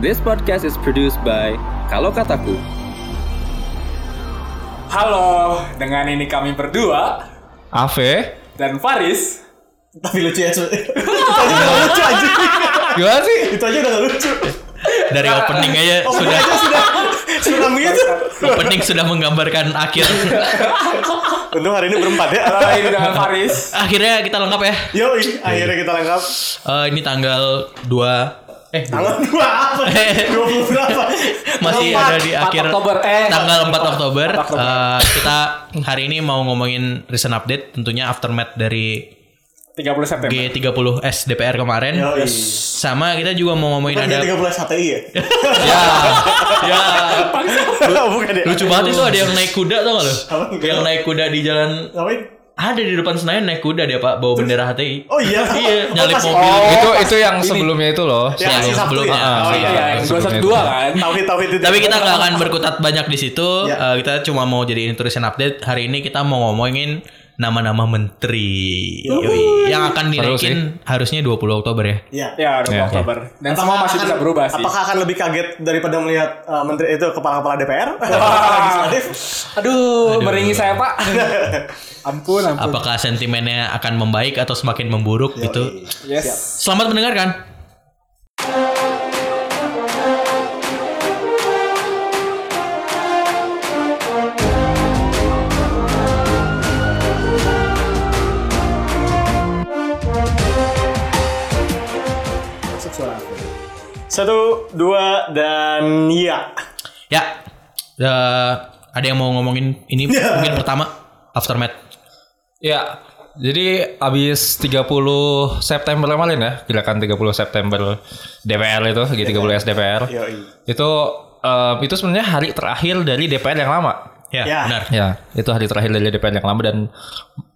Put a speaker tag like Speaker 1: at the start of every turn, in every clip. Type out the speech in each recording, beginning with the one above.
Speaker 1: This podcast is produced by Kalau Kataku.
Speaker 2: Halo, dengan ini kami berdua
Speaker 3: Ave
Speaker 2: dan Faris.
Speaker 4: Tapi lucu ya, Su. Itu aja udah lucu aja.
Speaker 3: Gimana sih?
Speaker 4: Itu aja udah lucu.
Speaker 5: Dari opening aja
Speaker 4: Oh,
Speaker 5: sudah
Speaker 4: aja sudah sudah begitu.
Speaker 5: opening sudah menggambarkan akhir.
Speaker 4: Untung hari ini berempat ya.
Speaker 2: Halo, ini dengan Faris.
Speaker 5: Akhirnya kita lengkap ya.
Speaker 4: Yo, akhirnya kita lengkap.
Speaker 5: Eh, ini tanggal 2 eh
Speaker 4: Tanggal dua apa? Dua puluh berapa?
Speaker 5: masih
Speaker 4: Empat.
Speaker 5: ada di
Speaker 2: 4
Speaker 5: akhir
Speaker 2: Oktober. Eh,
Speaker 5: tanggal 4 Oktober.
Speaker 2: 4 Oktober.
Speaker 5: Eh, kita hari ini mau ngomongin recent update tentunya aftermath dari
Speaker 2: 30 September.
Speaker 5: G30S DPR kemarin.
Speaker 4: Yo,
Speaker 5: Sama kita juga mau ngomongin
Speaker 4: Bukan
Speaker 5: ada
Speaker 4: tiga belas HTI ya?
Speaker 5: ya ya
Speaker 4: Bukan ya?
Speaker 5: lucu banget itu ada yang naik kuda tau gak lo? Yang naik kuda di jalan
Speaker 4: Ngapain?
Speaker 5: Ada di depan Senayan naik kuda dia pak bawa bendera HTI.
Speaker 4: Oh iya.
Speaker 5: Iya,
Speaker 4: Oh,
Speaker 5: nyalip
Speaker 4: pas-
Speaker 5: mobil.
Speaker 4: Oh,
Speaker 3: itu itu yang sebelumnya itu loh.
Speaker 4: Ya,
Speaker 5: Sebelum- sebelumnya.
Speaker 4: ya.
Speaker 5: Ah,
Speaker 4: Oh
Speaker 2: Iya,
Speaker 4: iya.
Speaker 2: yang 212 kan.
Speaker 4: Tauhid tauhid itu.
Speaker 5: Tapi kita nggak akan berkutat banyak di situ.
Speaker 4: Ya.
Speaker 5: Eh, kita cuma mau jadi recent update. Hari ini kita mau ngomongin nama-nama menteri Yoi. yang akan dinaikin harusnya 20 Oktober ya.
Speaker 4: Iya.
Speaker 2: Ya, 20
Speaker 3: Iya.
Speaker 2: Oktober. Dan semua masih
Speaker 4: akan-
Speaker 2: bisa berubah sih.
Speaker 4: Apakah akan lebih kaget daripada melihat uh, menteri itu kepala-kepala DPR? Legislatif.
Speaker 2: Aduh, meringi saya, Pak. ampun, ampun.
Speaker 5: Apakah sentimennya akan membaik atau semakin memburuk gitu?
Speaker 2: Yes.
Speaker 5: Selamat mendengarkan.
Speaker 4: Satu, dua, dan iya.
Speaker 5: Ya, eh, ada yang mau ngomongin ini mungkin pertama aftermath.
Speaker 3: Ya. Jadi abis 30 September kemarin ya, gerakan 30 September DPR itu, G30S DPR.
Speaker 4: Yoi.
Speaker 3: Itu eh, itu sebenarnya hari terakhir dari DPR yang lama.
Speaker 5: Ya,
Speaker 4: Ya.
Speaker 5: benar.
Speaker 3: Ya, itu hari terakhir dari DPR yang lama dan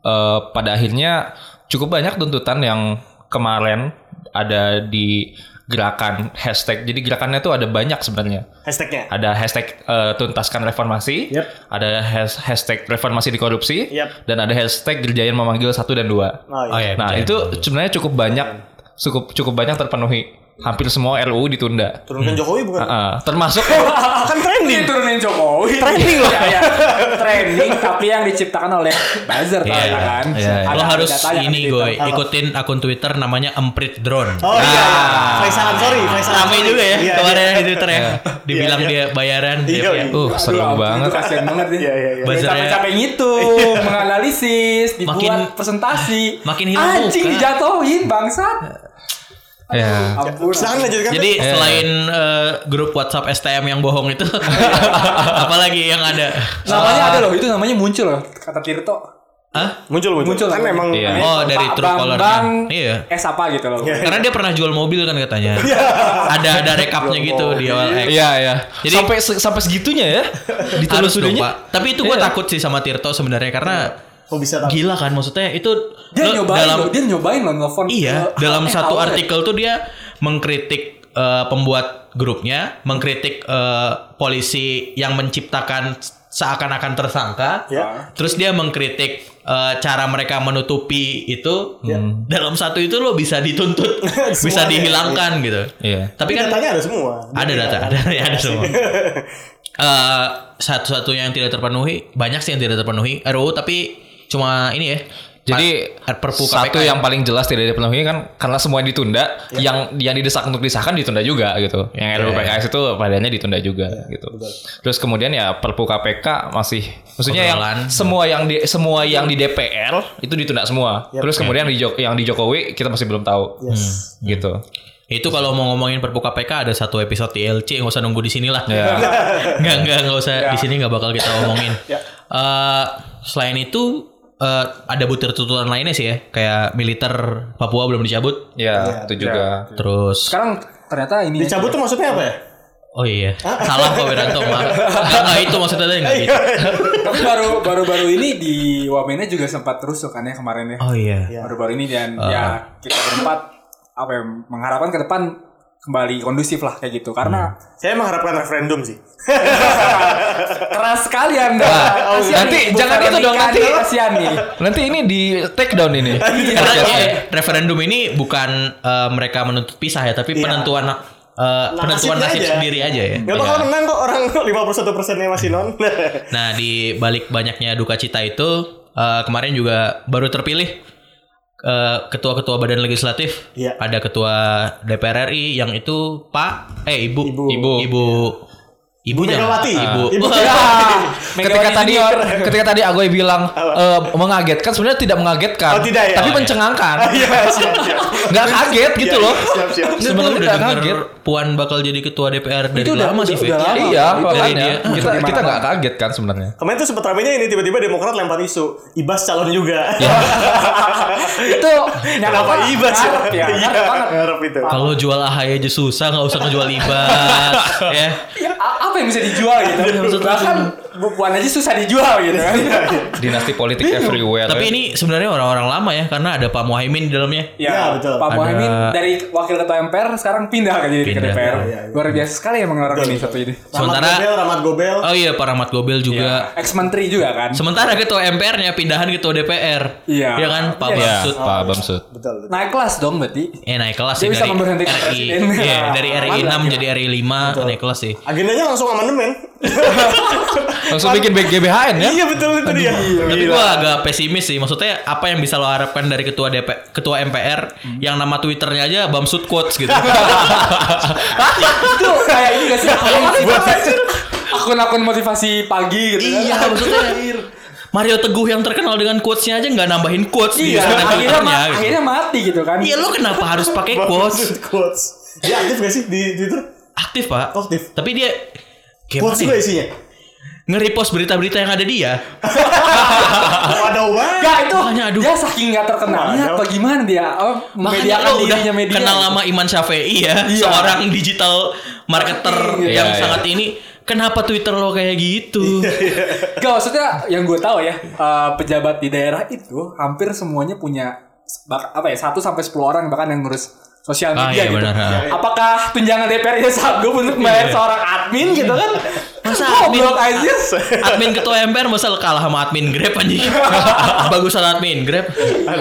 Speaker 3: eh, pada akhirnya cukup banyak tuntutan yang kemarin ada di gerakan hashtag. Jadi gerakannya tuh ada banyak sebenarnya.
Speaker 4: Hashtagnya.
Speaker 3: Ada hashtag eh, tuntaskan reformasi,
Speaker 4: Yep.
Speaker 3: ada has- hashtag reformasi di korupsi,
Speaker 4: Yep.
Speaker 3: dan ada hashtag gerjayan memanggil satu dan dua.
Speaker 4: Oh,
Speaker 5: Oh
Speaker 4: iya.
Speaker 5: ya,
Speaker 3: Nah itu sebenarnya cukup banyak, cukup cukup banyak terpenuhi. Hampir semua RUU ditunda.
Speaker 4: Turunkan Jokowi bukan?
Speaker 3: Ah, termasuk
Speaker 4: kan
Speaker 2: Ini
Speaker 4: trending.
Speaker 2: turunin Jokowi.
Speaker 4: Trending loh.
Speaker 2: Ya, ya. Trending tapi yang diciptakan oleh buzzer
Speaker 5: Iya,
Speaker 2: ternyata kan.
Speaker 3: iya, iya.
Speaker 2: Ada
Speaker 5: Lo harus
Speaker 2: kan
Speaker 5: ini gue ikutin akun Twitter namanya Emprit Drone.
Speaker 4: Oh iya.
Speaker 3: Ah.
Speaker 4: Faisal sorry, Faisal.
Speaker 5: Rame juga ya
Speaker 4: Iya,
Speaker 5: kemarin
Speaker 4: iya.
Speaker 5: di Twitter ya. Dibilang
Speaker 4: Iya, iya.
Speaker 5: dia bayaran.
Speaker 4: Iya,
Speaker 5: dia-
Speaker 4: iya.
Speaker 3: uh
Speaker 2: Aduh,
Speaker 3: seru
Speaker 2: ampun,
Speaker 3: banget.
Speaker 2: Itu kasihan banget nih.
Speaker 4: Iya, iya, iya.
Speaker 5: Buzzernya-
Speaker 2: capek-capek gitu menganalisis, dibuat
Speaker 5: Makin-
Speaker 2: presentasi.
Speaker 5: makin hilang
Speaker 2: Anjing dijatuhin bangsat.
Speaker 3: Ya.
Speaker 2: Ampun.
Speaker 4: Silakan lanjutkan.
Speaker 5: Jadi selain eh, grup WhatsApp STM yang bohong itu, apalagi yang ada?
Speaker 2: namanya ada loh, itu namanya muncul loh kata Tirto.
Speaker 5: Hah?
Speaker 4: muncul muncul.
Speaker 2: Muncul
Speaker 4: kan memang
Speaker 3: Iya.
Speaker 5: Oh dari
Speaker 2: Pak
Speaker 5: True Caller.
Speaker 2: Bambang
Speaker 5: Iya.
Speaker 2: Eh apa gitu loh.
Speaker 5: Karena dia pernah jual mobil kan katanya. ada ada rekapnya gitu di OLX.
Speaker 3: Iya ya.
Speaker 5: Jadi-
Speaker 3: sampai sampai segitunya ya.
Speaker 5: Harus dong
Speaker 3: Ditelusurinnya.
Speaker 5: pak. Tapi itu gue
Speaker 3: Iya.
Speaker 5: takut sih sama Tirto sebenarnya karena
Speaker 4: Kok bisa tahu?
Speaker 5: gila kan maksudnya itu
Speaker 2: Dia
Speaker 5: lo
Speaker 2: nyobain
Speaker 5: dalam
Speaker 2: loh, dia nyobain loh nelfon.
Speaker 5: Iya,
Speaker 2: ke-
Speaker 5: dalam
Speaker 2: eh,
Speaker 5: satu
Speaker 2: awal ya.
Speaker 5: artikel tuh dia mengkritik eh, pembuat grupnya, mengkritik eh, polisi yang menciptakan seakan-akan tersangka.
Speaker 4: Ya.
Speaker 5: Terus dia mengkritik eh, cara mereka menutupi itu. Dalam satu itu lo bisa dituntut, bisa dihilangkan gitu.
Speaker 3: Iya.
Speaker 5: Tapi kan
Speaker 4: datanya ada semua.
Speaker 5: ada data, ada ya, ada semua. Eh, satu-satunya yang tidak terpenuhi, banyak sih yang tidak terpenuhi RUU tapi cuma ini ya.
Speaker 3: Jadi
Speaker 5: Perpu
Speaker 3: satu
Speaker 5: KPK
Speaker 3: yang paling jelas tidak dipenuhi kan karena semua ditunda, yang yang didesak untuk disahkan ditunda juga gitu. Yang RUU PKS itu padanya ditunda juga gitu. Terus kemudian ya Perpu KPK masih maksudnya yang semua yang di semua yang di DPR itu ditunda semua. Terus kemudian di Jok- yang di Jokowi kita masih belum tahu.
Speaker 4: Yes.
Speaker 3: Gitu.
Speaker 5: Itu kalau mau ngomongin Perpu KPK ada satu episode TLC nggak usah nunggu di sini lah.
Speaker 3: Ya.
Speaker 5: nggak nggak nggak usah di sini nggak bakal kita omongin.
Speaker 2: Ya.
Speaker 5: Eh, selain itu eh, ada butir tuntutan lainnya sih ya kayak militer Papua belum dicabut.
Speaker 3: Ya, itu juga.
Speaker 5: Terus
Speaker 2: Sekarang ternyata ini
Speaker 4: Dicabut tuh maksudnya apa ya?
Speaker 5: oh iya salah kok Wiranto maaf. Nggak, nggak itu maksudnya tadi nggak gitu.
Speaker 2: Tapi baru baru baru ini di Wamena juga sempat rusuh kan ya kemarin ya.
Speaker 5: Oh iya.
Speaker 2: Baru-baru ini dan ya kita berempat apa ya mengharapkan ke depan kembali kondusif lah kayak gitu karena
Speaker 4: Saya mengharapkan referendum sih.
Speaker 2: keras sekali anda.
Speaker 3: Nah, nanti
Speaker 2: nih,
Speaker 3: jangan itu dong, nanti.
Speaker 2: nih, kasihan nih.
Speaker 3: Nanti ini di take down ini.
Speaker 5: Karena eh, referendum ini bukan eh, mereka menuntut pisah ya, tapi
Speaker 4: Iya.
Speaker 5: penentuan eh, penentuan nasib
Speaker 4: aja.
Speaker 5: sendiri aja ya.
Speaker 4: Gak bakal
Speaker 5: Iya.
Speaker 4: menang kok orang 51 persennya masih non.
Speaker 5: Nah, di balik banyaknya duka cita itu eh, kemarin juga baru terpilih eh, ketua-ketua badan legislatif.
Speaker 4: Iya.
Speaker 5: Ada ketua DPR RI yang itu Pak eh Ibu
Speaker 4: Ibu.
Speaker 5: Ibu Ibu Ibu
Speaker 4: Megawati.
Speaker 5: Ibu.
Speaker 4: Ibu.
Speaker 3: ketika tadi ketika tadi Agoy bilang eh, mengagetkan sebenarnya tidak mengagetkan
Speaker 4: Oh, tidak ya?
Speaker 3: tapi
Speaker 4: Oh, iya.
Speaker 3: mencengangkan
Speaker 4: Iya, siap, siap.
Speaker 3: nggak kaget gitu
Speaker 4: Iya,
Speaker 3: loh
Speaker 4: iya, Siap, siap.
Speaker 5: Sebenarnya udah denger
Speaker 3: kaget.
Speaker 5: Puan bakal jadi ketua DPR dari
Speaker 2: udah-
Speaker 5: lama sih,
Speaker 2: udah- lama.
Speaker 3: iya makanya
Speaker 5: dia.
Speaker 3: kita kita nggak kaget kan sebenarnya
Speaker 4: Kemarin tuh sempat ramenya ini tiba-tiba Demokrat lempar isu Ibas calon juga.
Speaker 3: Iya.
Speaker 2: itu
Speaker 4: Kenapa Ibas ya?
Speaker 2: ya
Speaker 4: Iya.
Speaker 5: Kalau jual AHY aja susah, nggak usah ngejual Ibas, ya.
Speaker 2: Apa yang bisa dijual gitu? Bahkan Bu Puan aja susah dijual gitu kan
Speaker 3: dinasti politik everywhere
Speaker 5: Tapi
Speaker 3: ya.
Speaker 5: ini sebenarnya orang-orang lama ya, karena ada Pak Muhaimin di dalamnya.
Speaker 4: Ya, betul.
Speaker 2: Pak
Speaker 5: Ada-
Speaker 2: Muhaimin dari wakil ketua MPR sekarang pindah kan jadi ke
Speaker 5: Pindah.
Speaker 2: DPR.
Speaker 4: Iya, iya.
Speaker 2: Luar biasa sekali emang orang ini satu ini.
Speaker 4: Rahmat
Speaker 5: Sementara-
Speaker 4: Gobel, Rahmat Gobel.
Speaker 5: Oh iya, Pak Rahmat Gobel juga.
Speaker 2: Ex menteri juga kan.
Speaker 5: Sementara ketua MPR-nya pindahan ketua DPR.
Speaker 2: Iya.
Speaker 5: Iya kan, Pak
Speaker 2: Iya.
Speaker 5: Bamsud.
Speaker 3: Pak Bamsud
Speaker 4: Betul. betul.
Speaker 2: Naik kelas dong berarti.
Speaker 5: Eh naik kelas
Speaker 2: Dia
Speaker 5: sih
Speaker 2: bisa
Speaker 5: dari RI.
Speaker 2: presiden.
Speaker 5: Iya, dari RI 6
Speaker 2: Mantap,
Speaker 5: jadi RI 5 naik kelas sih.
Speaker 4: Agendanya langsung amandemen.
Speaker 3: langsung bikin GBHN ya
Speaker 4: Iya betul itu dia.
Speaker 5: Tapi gua agak pesimis sih. Maksudnya apa yang bisa lo harapkan dari ketua DP, ketua MPR yang nama Twitternya aja Bamsud quotes gitu.
Speaker 2: Itu kayak ini gak sih? Akun-akun motivasi pagi gitu kan.
Speaker 5: iya, maksudnya Mario Teguh yang terkenal dengan quotesnya aja nggak nambahin quotes di
Speaker 2: Iya,
Speaker 5: username
Speaker 2: akhirnya, ma-
Speaker 5: gitu.
Speaker 2: akhirnya mati gitu kan.
Speaker 5: Iya lo kenapa harus pakai quotes?
Speaker 4: Quotes. Dia aktif gak sih di Twitter?
Speaker 5: Aktif pak.
Speaker 4: Aktif.
Speaker 5: Tapi dia
Speaker 4: Quotes
Speaker 5: gimana
Speaker 4: juga
Speaker 5: ya?
Speaker 4: isinya.
Speaker 5: Nge-repost berita-berita yang ada dia.
Speaker 4: Waduh banget.
Speaker 2: Gak itu
Speaker 5: Makanya, aduh.
Speaker 2: dia saking gak terkenalnya apa gimana dia? Oh,
Speaker 5: Makanya
Speaker 2: memediakan
Speaker 5: lo udah
Speaker 2: media.
Speaker 5: kenal lama Iman Syafei ya,
Speaker 2: Iya.
Speaker 5: seorang digital marketer
Speaker 2: Iya,
Speaker 5: yang
Speaker 3: iya.
Speaker 5: sangat ini. Kenapa Twitter lo kayak gitu?
Speaker 2: Gak maksudnya yang gue tahu ya eh, pejabat di daerah itu hampir semuanya punya bak- apa ya satu sampai 10 orang bahkan yang ngurus sosial
Speaker 5: Ah,
Speaker 2: media
Speaker 5: iya,
Speaker 2: gitu.
Speaker 5: benar, ha.
Speaker 2: Apakah tunjangan DPR nya sanggup untuk membayar seorang admin gitu kan?
Speaker 5: Masa admin,
Speaker 2: aja.
Speaker 5: admin ketua MPR masa kalah sama admin Grab anjing. Bagusan admin Grab.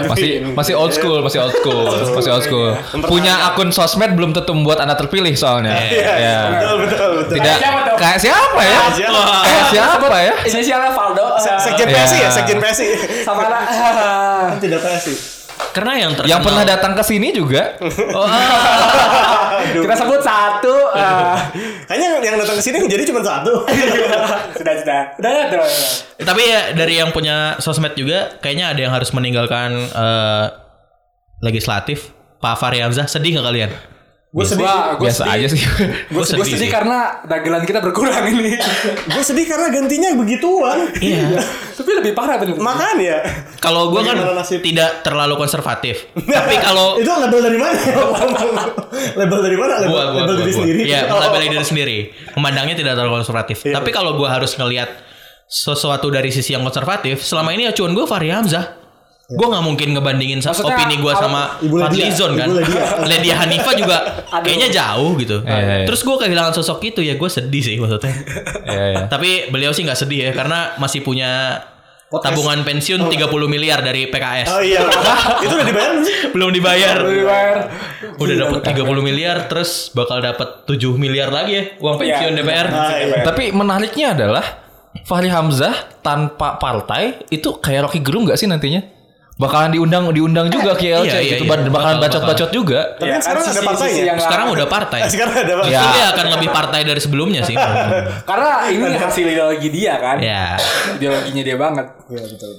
Speaker 3: masih masih old school masih old school masih old school punya akun sosmed belum tentu membuat anda terpilih soalnya ya
Speaker 4: Betul betul betul.
Speaker 3: tidak kayak siapa ya
Speaker 4: Siapa?
Speaker 3: kayak siapa ya
Speaker 2: Inisialnya Valdo. eh,
Speaker 4: Sekjen
Speaker 3: Iya.
Speaker 4: PSI ya, Sekjen PSI.
Speaker 2: sama anak.
Speaker 4: Kan tidak PSI.
Speaker 5: Karena yang terkenal
Speaker 3: yang pernah datang ke sini juga
Speaker 5: Oh, ah.
Speaker 2: Kita sebut satu.
Speaker 4: Kayaknya yang datang ke sini jadi cuma satu.
Speaker 2: sudah sudah. Udah ya terus.
Speaker 5: Tapi ya dari yang punya sosmed juga kayaknya ada yang harus meninggalkan eh, legislatif. Pak Fahri Hamzah sedih nggak kalian?
Speaker 4: Gue sedih.
Speaker 2: Gua
Speaker 3: biasa
Speaker 2: sedih.
Speaker 3: aja sih
Speaker 2: Gue
Speaker 5: Gua
Speaker 2: sedih,
Speaker 5: sedih sih.
Speaker 2: karena dagelan kita berkurang ini.
Speaker 4: Gue sedih karena gantinya begituan.
Speaker 5: Iya.
Speaker 2: Tapi lebih parah bener.
Speaker 4: Makan ya.
Speaker 5: Kalau gue kan
Speaker 4: nasib?
Speaker 5: tidak terlalu konservatif. Tapi kalau
Speaker 4: itu label dari mana? label dari mana? Label,
Speaker 5: gua, gua,
Speaker 4: label
Speaker 5: gua,
Speaker 4: diri
Speaker 5: gua.
Speaker 4: sendiri.
Speaker 5: Iya,
Speaker 4: Oh.
Speaker 5: melabeli diri sendiri. Memandangnya tidak terlalu konservatif.
Speaker 4: Iya.
Speaker 5: Tapi kalau gue harus ngelihat sesuatu dari sisi yang konservatif, selama ini acuan gue Fahri Hamzah. Gue nggak mungkin ngebandingin
Speaker 2: Maksudnya,
Speaker 5: opini gue sama Fadlizon kan.
Speaker 4: Ledia.
Speaker 5: Ledia Hanifa juga kayaknya jauh gitu.
Speaker 3: Iya, iya.
Speaker 5: Terus gue kehilangan sosok itu ya gue sedih sih maksudnya.
Speaker 3: ya, ya.
Speaker 5: Tapi beliau sih nggak sedih ya karena masih punya tabungan pensiun 30 miliar dari PKS.
Speaker 4: Oh iya. itu udah dibayar belum sih?
Speaker 5: Belum dibayar.
Speaker 2: Dibayar.
Speaker 5: Udah dapat 30 miliar terus bakal dapat 7 miliar lagi ya uang pensiun
Speaker 2: Iya.
Speaker 5: DPR.
Speaker 4: Ah, iya.
Speaker 3: tapi menariknya adalah Fahri Hamzah tanpa partai itu kayak Rocky Gerung nggak sih nantinya bakalan diundang diundang juga ke ILC
Speaker 5: Iya, iya,
Speaker 3: gitu
Speaker 5: iya.
Speaker 3: bakalan
Speaker 5: Bakal-
Speaker 3: bacot-bacot juga
Speaker 4: Tapi
Speaker 2: Ya,
Speaker 4: kan sekarang ada
Speaker 2: sisi yang
Speaker 5: Sekarang udah partai.
Speaker 4: Sekarang ada
Speaker 5: Justru
Speaker 3: Ya.
Speaker 5: dia akan lebih partai dari sebelumnya sih.
Speaker 2: Karena ini hasil ideologi dia kan.
Speaker 5: ya.
Speaker 2: Ideologinya dia banget.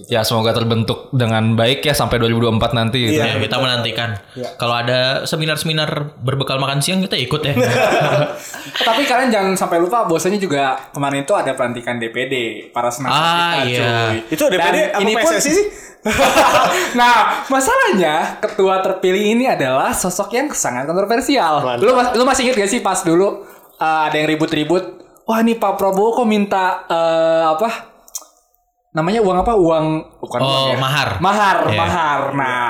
Speaker 3: ya semoga terbentuk dengan baik ya sampai 2024 nanti gitu.
Speaker 5: Ya, kita menantikan. Kalau ada seminar-seminar berbekal makan siang kita ikut ya.
Speaker 2: Tapi kalian jangan sampai lupa bahwasanya juga kemarin itu ada pelantikan DPD para senator
Speaker 5: Ah,
Speaker 2: kita,
Speaker 5: iya.
Speaker 2: cuy.
Speaker 4: Itu DPD
Speaker 2: Dan
Speaker 4: apa
Speaker 2: ini pun-
Speaker 4: PSSI sih?
Speaker 2: nah, masalahnya ketua terpilih ini adalah sosok yang sangat kontroversial.
Speaker 4: Mantap.
Speaker 2: Lu, lu masih inget gak sih pas dulu uh, ada yang ribut-ribut? Wah, nih Pak Prabowo kok minta uh, apa? Namanya uang apa? Uang bukan
Speaker 5: Oh,
Speaker 2: uang ya.
Speaker 5: mahar.
Speaker 2: Mahar,
Speaker 5: Iya.
Speaker 2: mahar. Nah,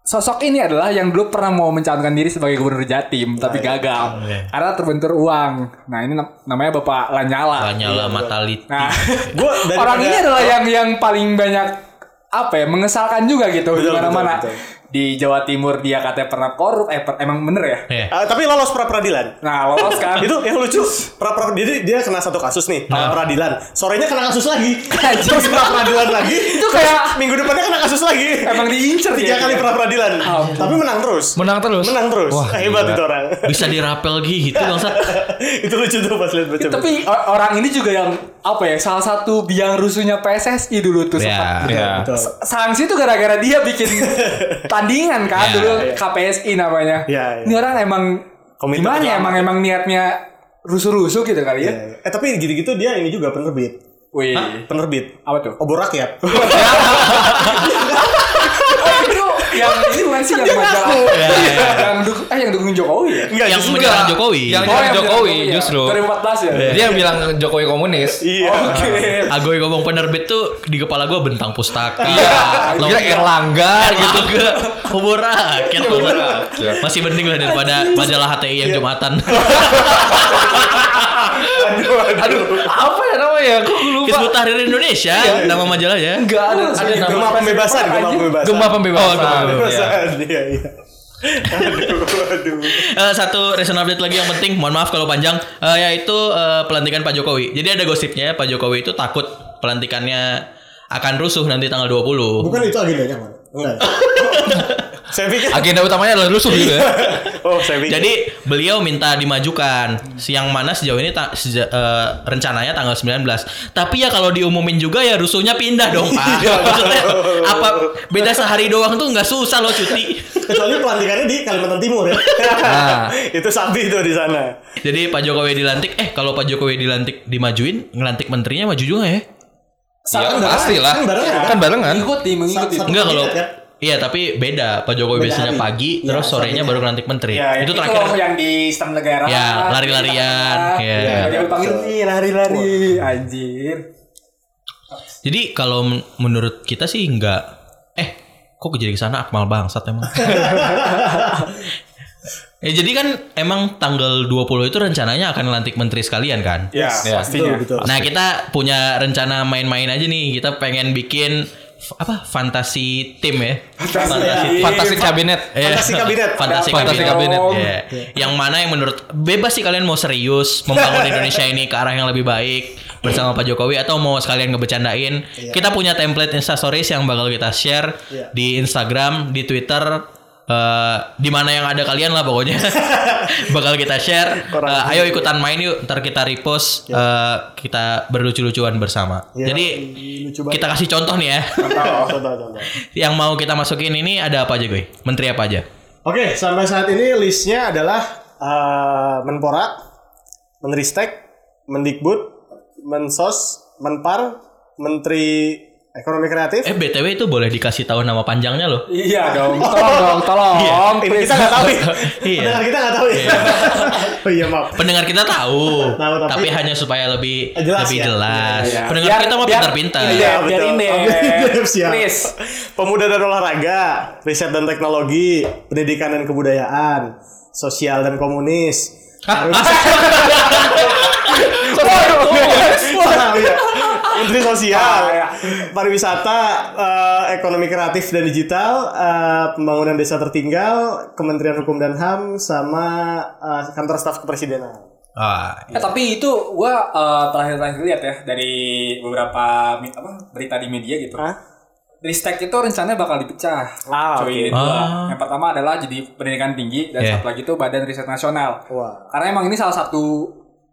Speaker 2: sosok ini adalah yang dulu pernah mau mencalonkan diri sebagai gubernur Jatim tapi gagal
Speaker 5: Iya.
Speaker 2: karena terbentur uang. Nah, ini nam- namanya Bapak Lanyala.
Speaker 5: Lanyala Mataliti.
Speaker 2: Nah,
Speaker 4: Gua
Speaker 2: orang ini adalah yang yang paling banyak apa ya mengesalkan juga gitu di mana-mana.
Speaker 4: betul,
Speaker 2: di Jawa Timur dia katanya pernah korup, eh per- emang bener ya?
Speaker 5: Iya.
Speaker 4: Eh, tapi lolos pra peradilan.
Speaker 2: Nah lolos kan?
Speaker 4: itu yang lucu pra pra jadi dia kena satu kasus nih pra peradilan sorenya kena kasus lagi terus pra peradilan lagi
Speaker 2: Itu kayak-
Speaker 4: minggu depannya kena kasus lagi
Speaker 2: emang diincer
Speaker 4: tiga
Speaker 2: dia.
Speaker 4: kali pra peradilan
Speaker 2: Ampun.
Speaker 4: tapi menang terus
Speaker 3: Menang terus.
Speaker 4: menang terus
Speaker 3: Wah,
Speaker 4: hebat
Speaker 3: gila.
Speaker 4: itu orang
Speaker 5: Bisa dirapel gitu bangsa.
Speaker 4: itu lucu tuh pas lihat baca
Speaker 2: Tapi orang ini juga yang apa ya salah satu biang rusuhnya PSSI dulu tuh
Speaker 5: Ya.
Speaker 2: sempat.
Speaker 3: Iya.
Speaker 4: Betul.
Speaker 2: Sanksi tuh gara-gara dia bikin tandingan kan
Speaker 5: Ya,
Speaker 2: dulu
Speaker 4: iya.
Speaker 2: KPSI namanya.
Speaker 4: Ya, ya.
Speaker 2: Ini orang emang
Speaker 4: Komite
Speaker 2: gimana ya emang emang niatnya rusuh-rusuh gitu kali ya.
Speaker 4: Iya, iya. eh tapi gitu-gitu dia ini juga penerbit
Speaker 2: Wih.
Speaker 4: penerbit
Speaker 2: Apa tuh?
Speaker 4: obor rakyat
Speaker 2: Oh itu yang ini bukan sih yang majalah yang dukung eh yang dukung Jokowi ya?
Speaker 4: Enggak,
Speaker 5: yang menyerang. Jokowi.
Speaker 3: Yang
Speaker 2: Oh,
Speaker 3: nyerang Jokowi
Speaker 2: ya.
Speaker 3: justru.
Speaker 2: 2014 ya?
Speaker 3: Dia yang bilang Jokowi komunis.
Speaker 4: iya
Speaker 2: Oke.
Speaker 5: Agoy ngomong penerbit tuh di kepala gue bentang pustaka.
Speaker 3: Iya. Kira Erlangga gitu.
Speaker 5: Gitu. Obor rakyat. Masih penting lah daripada majalah HTI yang Jumatan.
Speaker 3: Aduh, apa ya namanya? Kok gue lupa.
Speaker 5: Hizbut Tahrir Indonesia nama majalahnya.
Speaker 3: Enggak ada ada nama
Speaker 4: gemah pembebasan gemah pembebasan
Speaker 3: Gemah pembebasan.
Speaker 5: Oh, gemah
Speaker 3: Iya.
Speaker 4: pembebasan iya iya aduh aduh
Speaker 5: Eh, satu recent update lagi yang penting, mohon maaf kalau panjang, eh, yaitu eh, pelantikan Pak Jokowi. Jadi ada gosipnya Pak Jokowi itu takut pelantikannya akan rusuh nanti tanggal 20.
Speaker 4: bukan itu agendanya enggak saya pikir
Speaker 3: Agenda utamanya adalah rusuh gitu ya.
Speaker 4: oh saya pikir
Speaker 5: Jadi beliau minta dimajukan siang mana sejauh ini ta- seja- eh, rencananya tanggal 19. Tapi ya kalau diumumin juga ya rusuhnya pindah dong Pak. Maksudnya apa beda sehari doang tuh nggak susah loh cuti.
Speaker 4: kecuali pelantikannya di Kalimantan Timur ya
Speaker 3: Nah.
Speaker 4: itu sapi tuh di sana
Speaker 5: Jadi Pak Jokowi dilantik, eh kalau Pak Jokowi dilantik dimajuin, ngelantik menterinya maju juga ya?
Speaker 3: Ya pasti lah.
Speaker 4: Kan barengan, kan?
Speaker 3: Kan barengan.
Speaker 2: Mengikuti, mengikuti.
Speaker 4: Sa- sa-
Speaker 5: Enggak kalau? Iya tapi beda Pak Jokowi
Speaker 4: Beda
Speaker 5: biasanya
Speaker 4: hari.
Speaker 5: pagi
Speaker 4: Iya,
Speaker 5: terus sorenya
Speaker 4: sorenya.
Speaker 5: baru ngelantik menteri.
Speaker 2: Ya,
Speaker 5: itu
Speaker 2: itu
Speaker 5: terakhir
Speaker 2: yang di sistem negara.
Speaker 5: Ya, lari-larian.
Speaker 2: Iya.
Speaker 5: Ya.
Speaker 2: Dia dipanggil nih lari-lari. Anjir.
Speaker 5: Jadi kalau men- menurut kita sih enggak eh kok jadi ke sana akmal bangsat emang. ya jadi kan emang tanggal 20 itu rencananya akan lantik menteri sekalian kan?
Speaker 2: Ya,
Speaker 3: Ya.
Speaker 2: pastinya.
Speaker 4: betul betul
Speaker 5: Nah, kita punya rencana main-main aja nih. Kita pengen bikin apa? Fantasi tim ya.
Speaker 2: Fantasi.
Speaker 3: Fantasi kabinet.
Speaker 5: Eh,
Speaker 4: Fantasi kabinet.
Speaker 5: Fantasi
Speaker 3: Fantasi
Speaker 5: kabinet.
Speaker 3: kabinet.
Speaker 5: Iya. Yang mana yang menurut bebas sih kalian mau serius membangun Indonesia ini ke arah yang lebih baik bersama Pak Jokowi atau mau sekalian ngebecandain. Kita punya template Insta Stories yang bakal kita share
Speaker 4: Iya.
Speaker 5: di Instagram, di Twitter, eh, di mana yang ada kalian lah pokoknya. bakal kita share. Eh, ayo ikutan main yuk, ntar kita repost eh, kita berlucu-lucuan bersama.
Speaker 4: Iya,
Speaker 5: Jadi kita kasih contoh nih ya.
Speaker 4: contoh contoh contoh
Speaker 5: yang mau kita masukin ini ada apa aja gue? Menteri apa aja?
Speaker 4: Oke, sampai saat ini listnya adalah eh, Menpora, Menristek, Mendikbud, Mensos, Menpar, Menteri Ekonomi Kreatif.
Speaker 5: Eh BTW itu boleh dikasih tahu nama panjangnya loh.
Speaker 2: Iya dong. Tolong dong, tolong.
Speaker 4: Ini kita nggak tahu ya.
Speaker 5: Iya.
Speaker 4: Pendengar kita nggak tahu ya. oh iya maaf.
Speaker 5: Pendengar kita tahu,
Speaker 4: Tahu, tapi-
Speaker 5: tapi, hanya supaya lebih
Speaker 4: Jelas
Speaker 5: lebih
Speaker 4: ya.
Speaker 5: jelas.
Speaker 2: Iya.
Speaker 5: Pendengar
Speaker 2: Biar-
Speaker 5: kita mah
Speaker 2: biar-
Speaker 5: pintar-pintar.
Speaker 2: Iya,
Speaker 4: Iya,
Speaker 2: biar ini.
Speaker 4: Siap. Pemuda dan olahraga, riset dan teknologi, pendidikan dan kebudayaan, sosial dan komunis. Wah, iya. Menteri Sosial,
Speaker 2: Ah, iya.
Speaker 4: Pariwisata, eh, Ekonomi Kreatif dan Digital, eh, Pembangunan Desa Tertinggal, Kementerian Hukum dan HAM, sama eh, Kantor Staf Kepresidenan.
Speaker 5: Ah,
Speaker 2: Eh, tapi itu gua eh, terakhir-terakhir lihat ya dari beberapa apa berita di media gitu.
Speaker 4: Hah?
Speaker 2: Ristek itu rencananya bakal dipecah.
Speaker 4: Ah,
Speaker 2: dua.
Speaker 5: Ah.
Speaker 2: Yang pertama adalah jadi pendidikan tinggi dan
Speaker 5: Yeah.
Speaker 2: satu lagi itu Badan Riset Nasional.
Speaker 4: Wah.
Speaker 2: Karena emang ini salah satu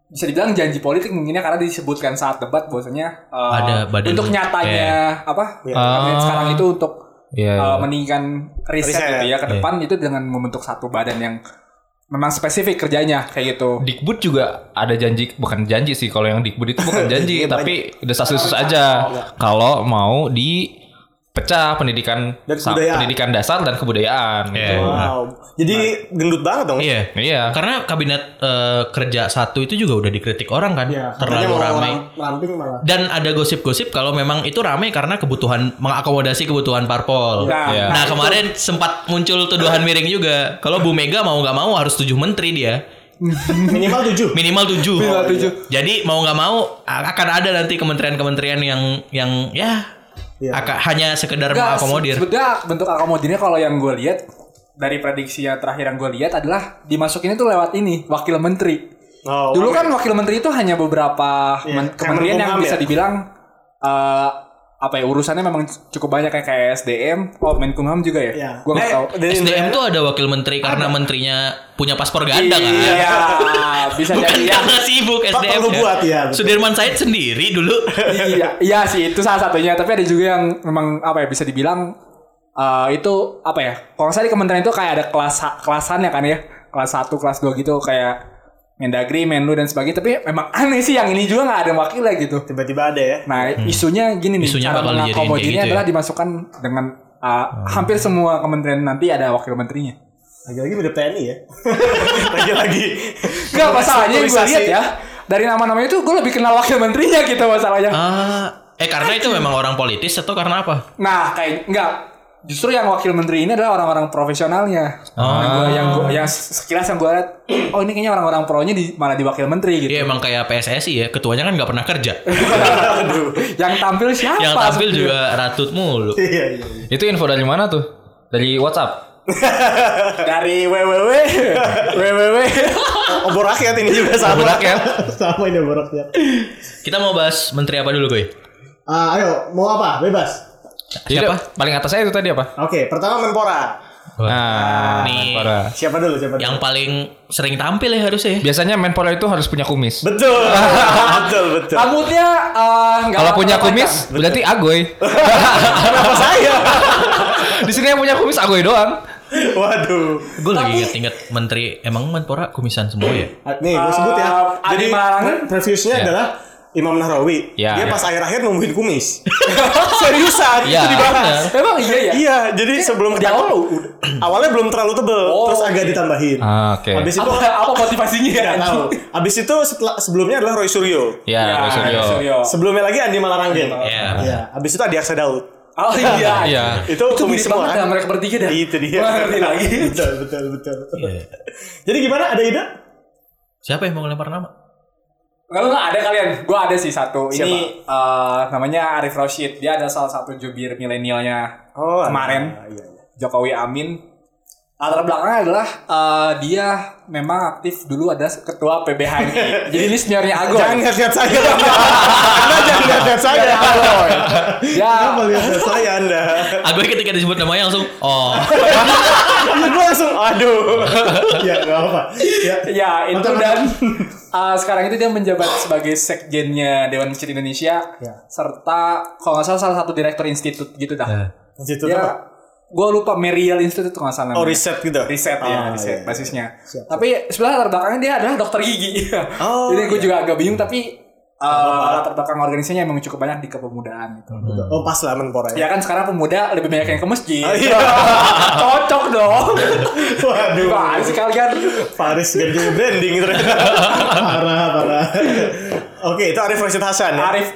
Speaker 2: bisa dibilang janji politik mungkinnya karena disebutkan saat debat bahwasanya eh,
Speaker 5: Ada badan-
Speaker 2: untuk nyatanya apa
Speaker 4: Iya.
Speaker 2: kabinet
Speaker 3: Ah.
Speaker 2: sekarang itu untuk
Speaker 3: Iya.
Speaker 2: eh,
Speaker 3: iya.
Speaker 2: meninggikan riset,
Speaker 4: Riset,
Speaker 2: gitu ya ke
Speaker 5: iya.
Speaker 2: depan itu dengan membentuk satu badan yang memang spesifik kerjanya kayak gitu.
Speaker 3: Dikbud juga ada janji bukan janji sih kalau yang Dikbud itu bukan janji tapi desas-desus aja kalau mau di pecah pendidikan
Speaker 4: Dan
Speaker 3: sa- pendidikan dasar dan kebudayaan
Speaker 5: Iya.
Speaker 3: gitu.
Speaker 4: Wow. Jadi gendut banget dong.
Speaker 5: Iya.
Speaker 3: Iya.
Speaker 5: Karena kabinet eh, kerja satu itu juga udah dikritik orang kan,
Speaker 4: katanya
Speaker 5: terlalu ramai.
Speaker 4: malah.
Speaker 5: Dan ada gosip-gosip kalau memang itu ramai karena kebutuhan mengakomodasi kebutuhan parpol.
Speaker 2: Nah,
Speaker 3: Iya.
Speaker 5: Nah kemarin sempat muncul tuduhan miring juga kalau Bu Mega mau nggak mau harus tujuh menteri dia
Speaker 4: Minimal tujuh.
Speaker 5: minimal tujuh.
Speaker 2: Minimal tujuh.
Speaker 5: Jadi mau nggak mau akan ada nanti kementerian-kementerian yang yang ya
Speaker 4: Iya.
Speaker 5: Aka- hanya sekedar
Speaker 2: Enggak,
Speaker 5: mengakomodir.
Speaker 2: Sebetulnya bentuk akomodirnya kalau yang gue lihat dari prediksi yang terakhir yang gue lihat adalah dimasukinnya tuh lewat ini wakil menteri.
Speaker 4: Oh,
Speaker 2: Dulu
Speaker 4: oke.
Speaker 2: kan wakil menteri itu hanya beberapa
Speaker 4: Iya,
Speaker 2: men- kementerian yang bisa
Speaker 4: ya?
Speaker 2: dibilang eh, apa ya urusannya memang cukup banyak kayak kayak SDM, oh Menkumham juga ya.
Speaker 4: Iya.
Speaker 2: Gue nggak
Speaker 4: Eh,
Speaker 2: tahu.
Speaker 5: SDM tuh ada wakil menteri karena menterinya punya paspor ganda kan.
Speaker 2: Iya, bisa
Speaker 5: Bukan
Speaker 2: jadi ya.
Speaker 5: karena sibuk
Speaker 4: Pak
Speaker 5: SDM.
Speaker 4: perlu
Speaker 5: -nya.
Speaker 4: buat ya. betul.
Speaker 5: Sudirman Said sendiri dulu.
Speaker 2: iya, iya sih itu salah satunya. Tapi ada juga yang memang apa ya bisa dibilang eh, itu apa ya? Kalau salah di kementerian itu kayak ada kelas kelasannya kan ya, kelas 1, kelas 2 gitu kayak Mendagri, Menlu dan sebagainya. Tapi memang aneh sih yang ini juga nggak ada wakilnya gitu.
Speaker 4: Tiba-tiba ada ya.
Speaker 2: Nah isunya gini nih,
Speaker 5: Hmm. Isunya
Speaker 2: cara
Speaker 5: bakal dijadiin kayak
Speaker 2: mengakomodinnya
Speaker 5: gitu ya?
Speaker 2: adalah dimasukkan dengan uh, hampir semua kementerian nanti ada wakil menterinya.
Speaker 4: Lagi-lagi mirip TNI ya. Lagi-lagi.
Speaker 2: Enggak masalahnya yang gue lihat ya dari nama-nama itu gue lebih kenal wakil menterinya gitu masalahnya.
Speaker 5: Ah, eh karena itu memang orang politis atau karena apa?
Speaker 2: Nah, kayak enggak. Justru yang wakil menteri ini adalah orang-orang profesionalnya.
Speaker 5: Oh.
Speaker 2: Yang gua, yang gua, yang sekilas yang gue lihat, oh ini kayaknya orang-orang pro-nya di malah di wakil menteri gitu.
Speaker 5: Dia emang kayak PSSI ya, ketuanya kan nggak pernah kerja.
Speaker 2: yang tampil siapa?
Speaker 5: Yang tampil juga ratut mulu.
Speaker 4: Iya, iya. iya.
Speaker 3: Itu info dari mana tuh? Dari WhatsApp.
Speaker 2: dari www www.
Speaker 4: Obor rakyat ini juga sama.
Speaker 3: Obor rakyat.
Speaker 4: sama ini obor rakyat.
Speaker 5: Kita mau bahas menteri apa dulu, Goy?
Speaker 4: Ah, ayo, mau apa? Bebas.
Speaker 3: Siapa? Paling atas saya itu tadi apa?
Speaker 4: Oke, pertama Menpora.
Speaker 3: Nah,
Speaker 5: Nih.
Speaker 3: Menpora.
Speaker 4: Siapa dulu? Siapa dulu?
Speaker 5: Yang paling sering tampil ya harusnya. ya.
Speaker 3: Biasanya Menpora itu harus punya kumis.
Speaker 4: Betul. betul, betul.
Speaker 2: Rambutnya nggak
Speaker 3: Kalau punya kumis berarti agoy.
Speaker 4: Kenapa saya?
Speaker 3: Di sini yang punya kumis agoy doang.
Speaker 4: Waduh.
Speaker 5: Gue lagi inget-inget menteri emang Menpora kumisan semua ya.
Speaker 4: Nih, gue sebut ya.
Speaker 2: Ah,
Speaker 4: Jadi
Speaker 2: Adi Malarangin.
Speaker 4: pre- previewsnya
Speaker 3: Ya.
Speaker 4: adalah Imam Nahrawi.
Speaker 3: Ya,
Speaker 4: Dia
Speaker 3: ya.
Speaker 4: pas akhir-akhir numbuhin kumis. Seriusan,
Speaker 3: Ya,
Speaker 4: itu dibahas.
Speaker 2: Emang iya ya?
Speaker 4: Iya, jadi sebelum
Speaker 2: Di awal
Speaker 4: awalnya belum terlalu tebel,
Speaker 2: Oh,
Speaker 4: terus agak ditambahin.
Speaker 3: Ah, Oke.
Speaker 4: Habis itu
Speaker 2: apa, apa motivasinya?
Speaker 4: Nggak tahu. Habis itu setelah sebelumnya adalah Roy Suryo.
Speaker 3: Ya, Roy Suryo.
Speaker 4: Sebelumnya lagi Andi Malarangin.
Speaker 5: Iya.
Speaker 4: Iya. Habis itu Adi Aksa Daud.
Speaker 2: Oh iya.
Speaker 3: Iya.
Speaker 4: Itu,
Speaker 2: Itu
Speaker 4: kumis semua
Speaker 2: banget
Speaker 4: kan?
Speaker 2: mereka bertiga dah.
Speaker 4: Itu dia.
Speaker 2: Ngerti lagi.
Speaker 4: betul, betul, betul.
Speaker 5: Iya.
Speaker 4: Jadi gimana? Ada ide?
Speaker 5: Siapa yang mau ngelempar nama?
Speaker 2: Kalau nggak ada kalian, gue ada sih satu.
Speaker 4: Siapa?
Speaker 2: Ini eh, namanya Arif Rashid. Dia ada salah satu jubir milenialnya
Speaker 4: Oh,
Speaker 2: kemarin.
Speaker 4: iya, iya.
Speaker 2: Jokowi Amin. Latar belakangnya adalah eh, dia memang aktif dulu ada ketua PBHMI. Jadi ini seniornya Agoy.
Speaker 4: Jangan lihat-lihat saya. Anda jangan lihat-lihat saya.
Speaker 2: Ya,
Speaker 4: Kenapa lihat saya Anda?
Speaker 5: Agoy ketika disebut namanya langsung oh.
Speaker 4: Gue langsung, aduh. ya, gak apa. Ya,
Speaker 2: ya itu
Speaker 4: Mantap,
Speaker 2: dan eh, sekarang itu dia menjabat sebagai sekjennya Dewan Masjid Indonesia
Speaker 4: Ya.
Speaker 2: serta kalau nggak salah salah satu direktur institut gitu dah.
Speaker 5: Ya.
Speaker 4: Situ
Speaker 2: ya,
Speaker 4: apa?
Speaker 2: Gue lupa Merial Institute itu nggak salah.
Speaker 4: Oh,
Speaker 2: namanya.
Speaker 4: riset gitu.
Speaker 2: riset ya,
Speaker 4: Ah,
Speaker 2: riset
Speaker 4: iya,
Speaker 2: basisnya.
Speaker 4: Siap, siap.
Speaker 2: Tapi sebelah latar belakangnya dia adalah dokter gigi.
Speaker 4: Oh,
Speaker 2: Jadi gue
Speaker 4: iya.
Speaker 2: juga agak bingung tapi uh, latar belakang organisasinya emang cukup banyak di kepemudaan gitu.
Speaker 4: Oh, pas lah Menpora ya.
Speaker 2: Ya kan sekarang pemuda lebih banyak yang ke masjid.
Speaker 4: Oh, iya.
Speaker 2: Cocok dong.
Speaker 4: Waduh.
Speaker 2: Sih kalian?
Speaker 4: Faris ganti branding ternyata. parah, parah. Oke, itu Arif Rashid Hasan ya.
Speaker 2: Arif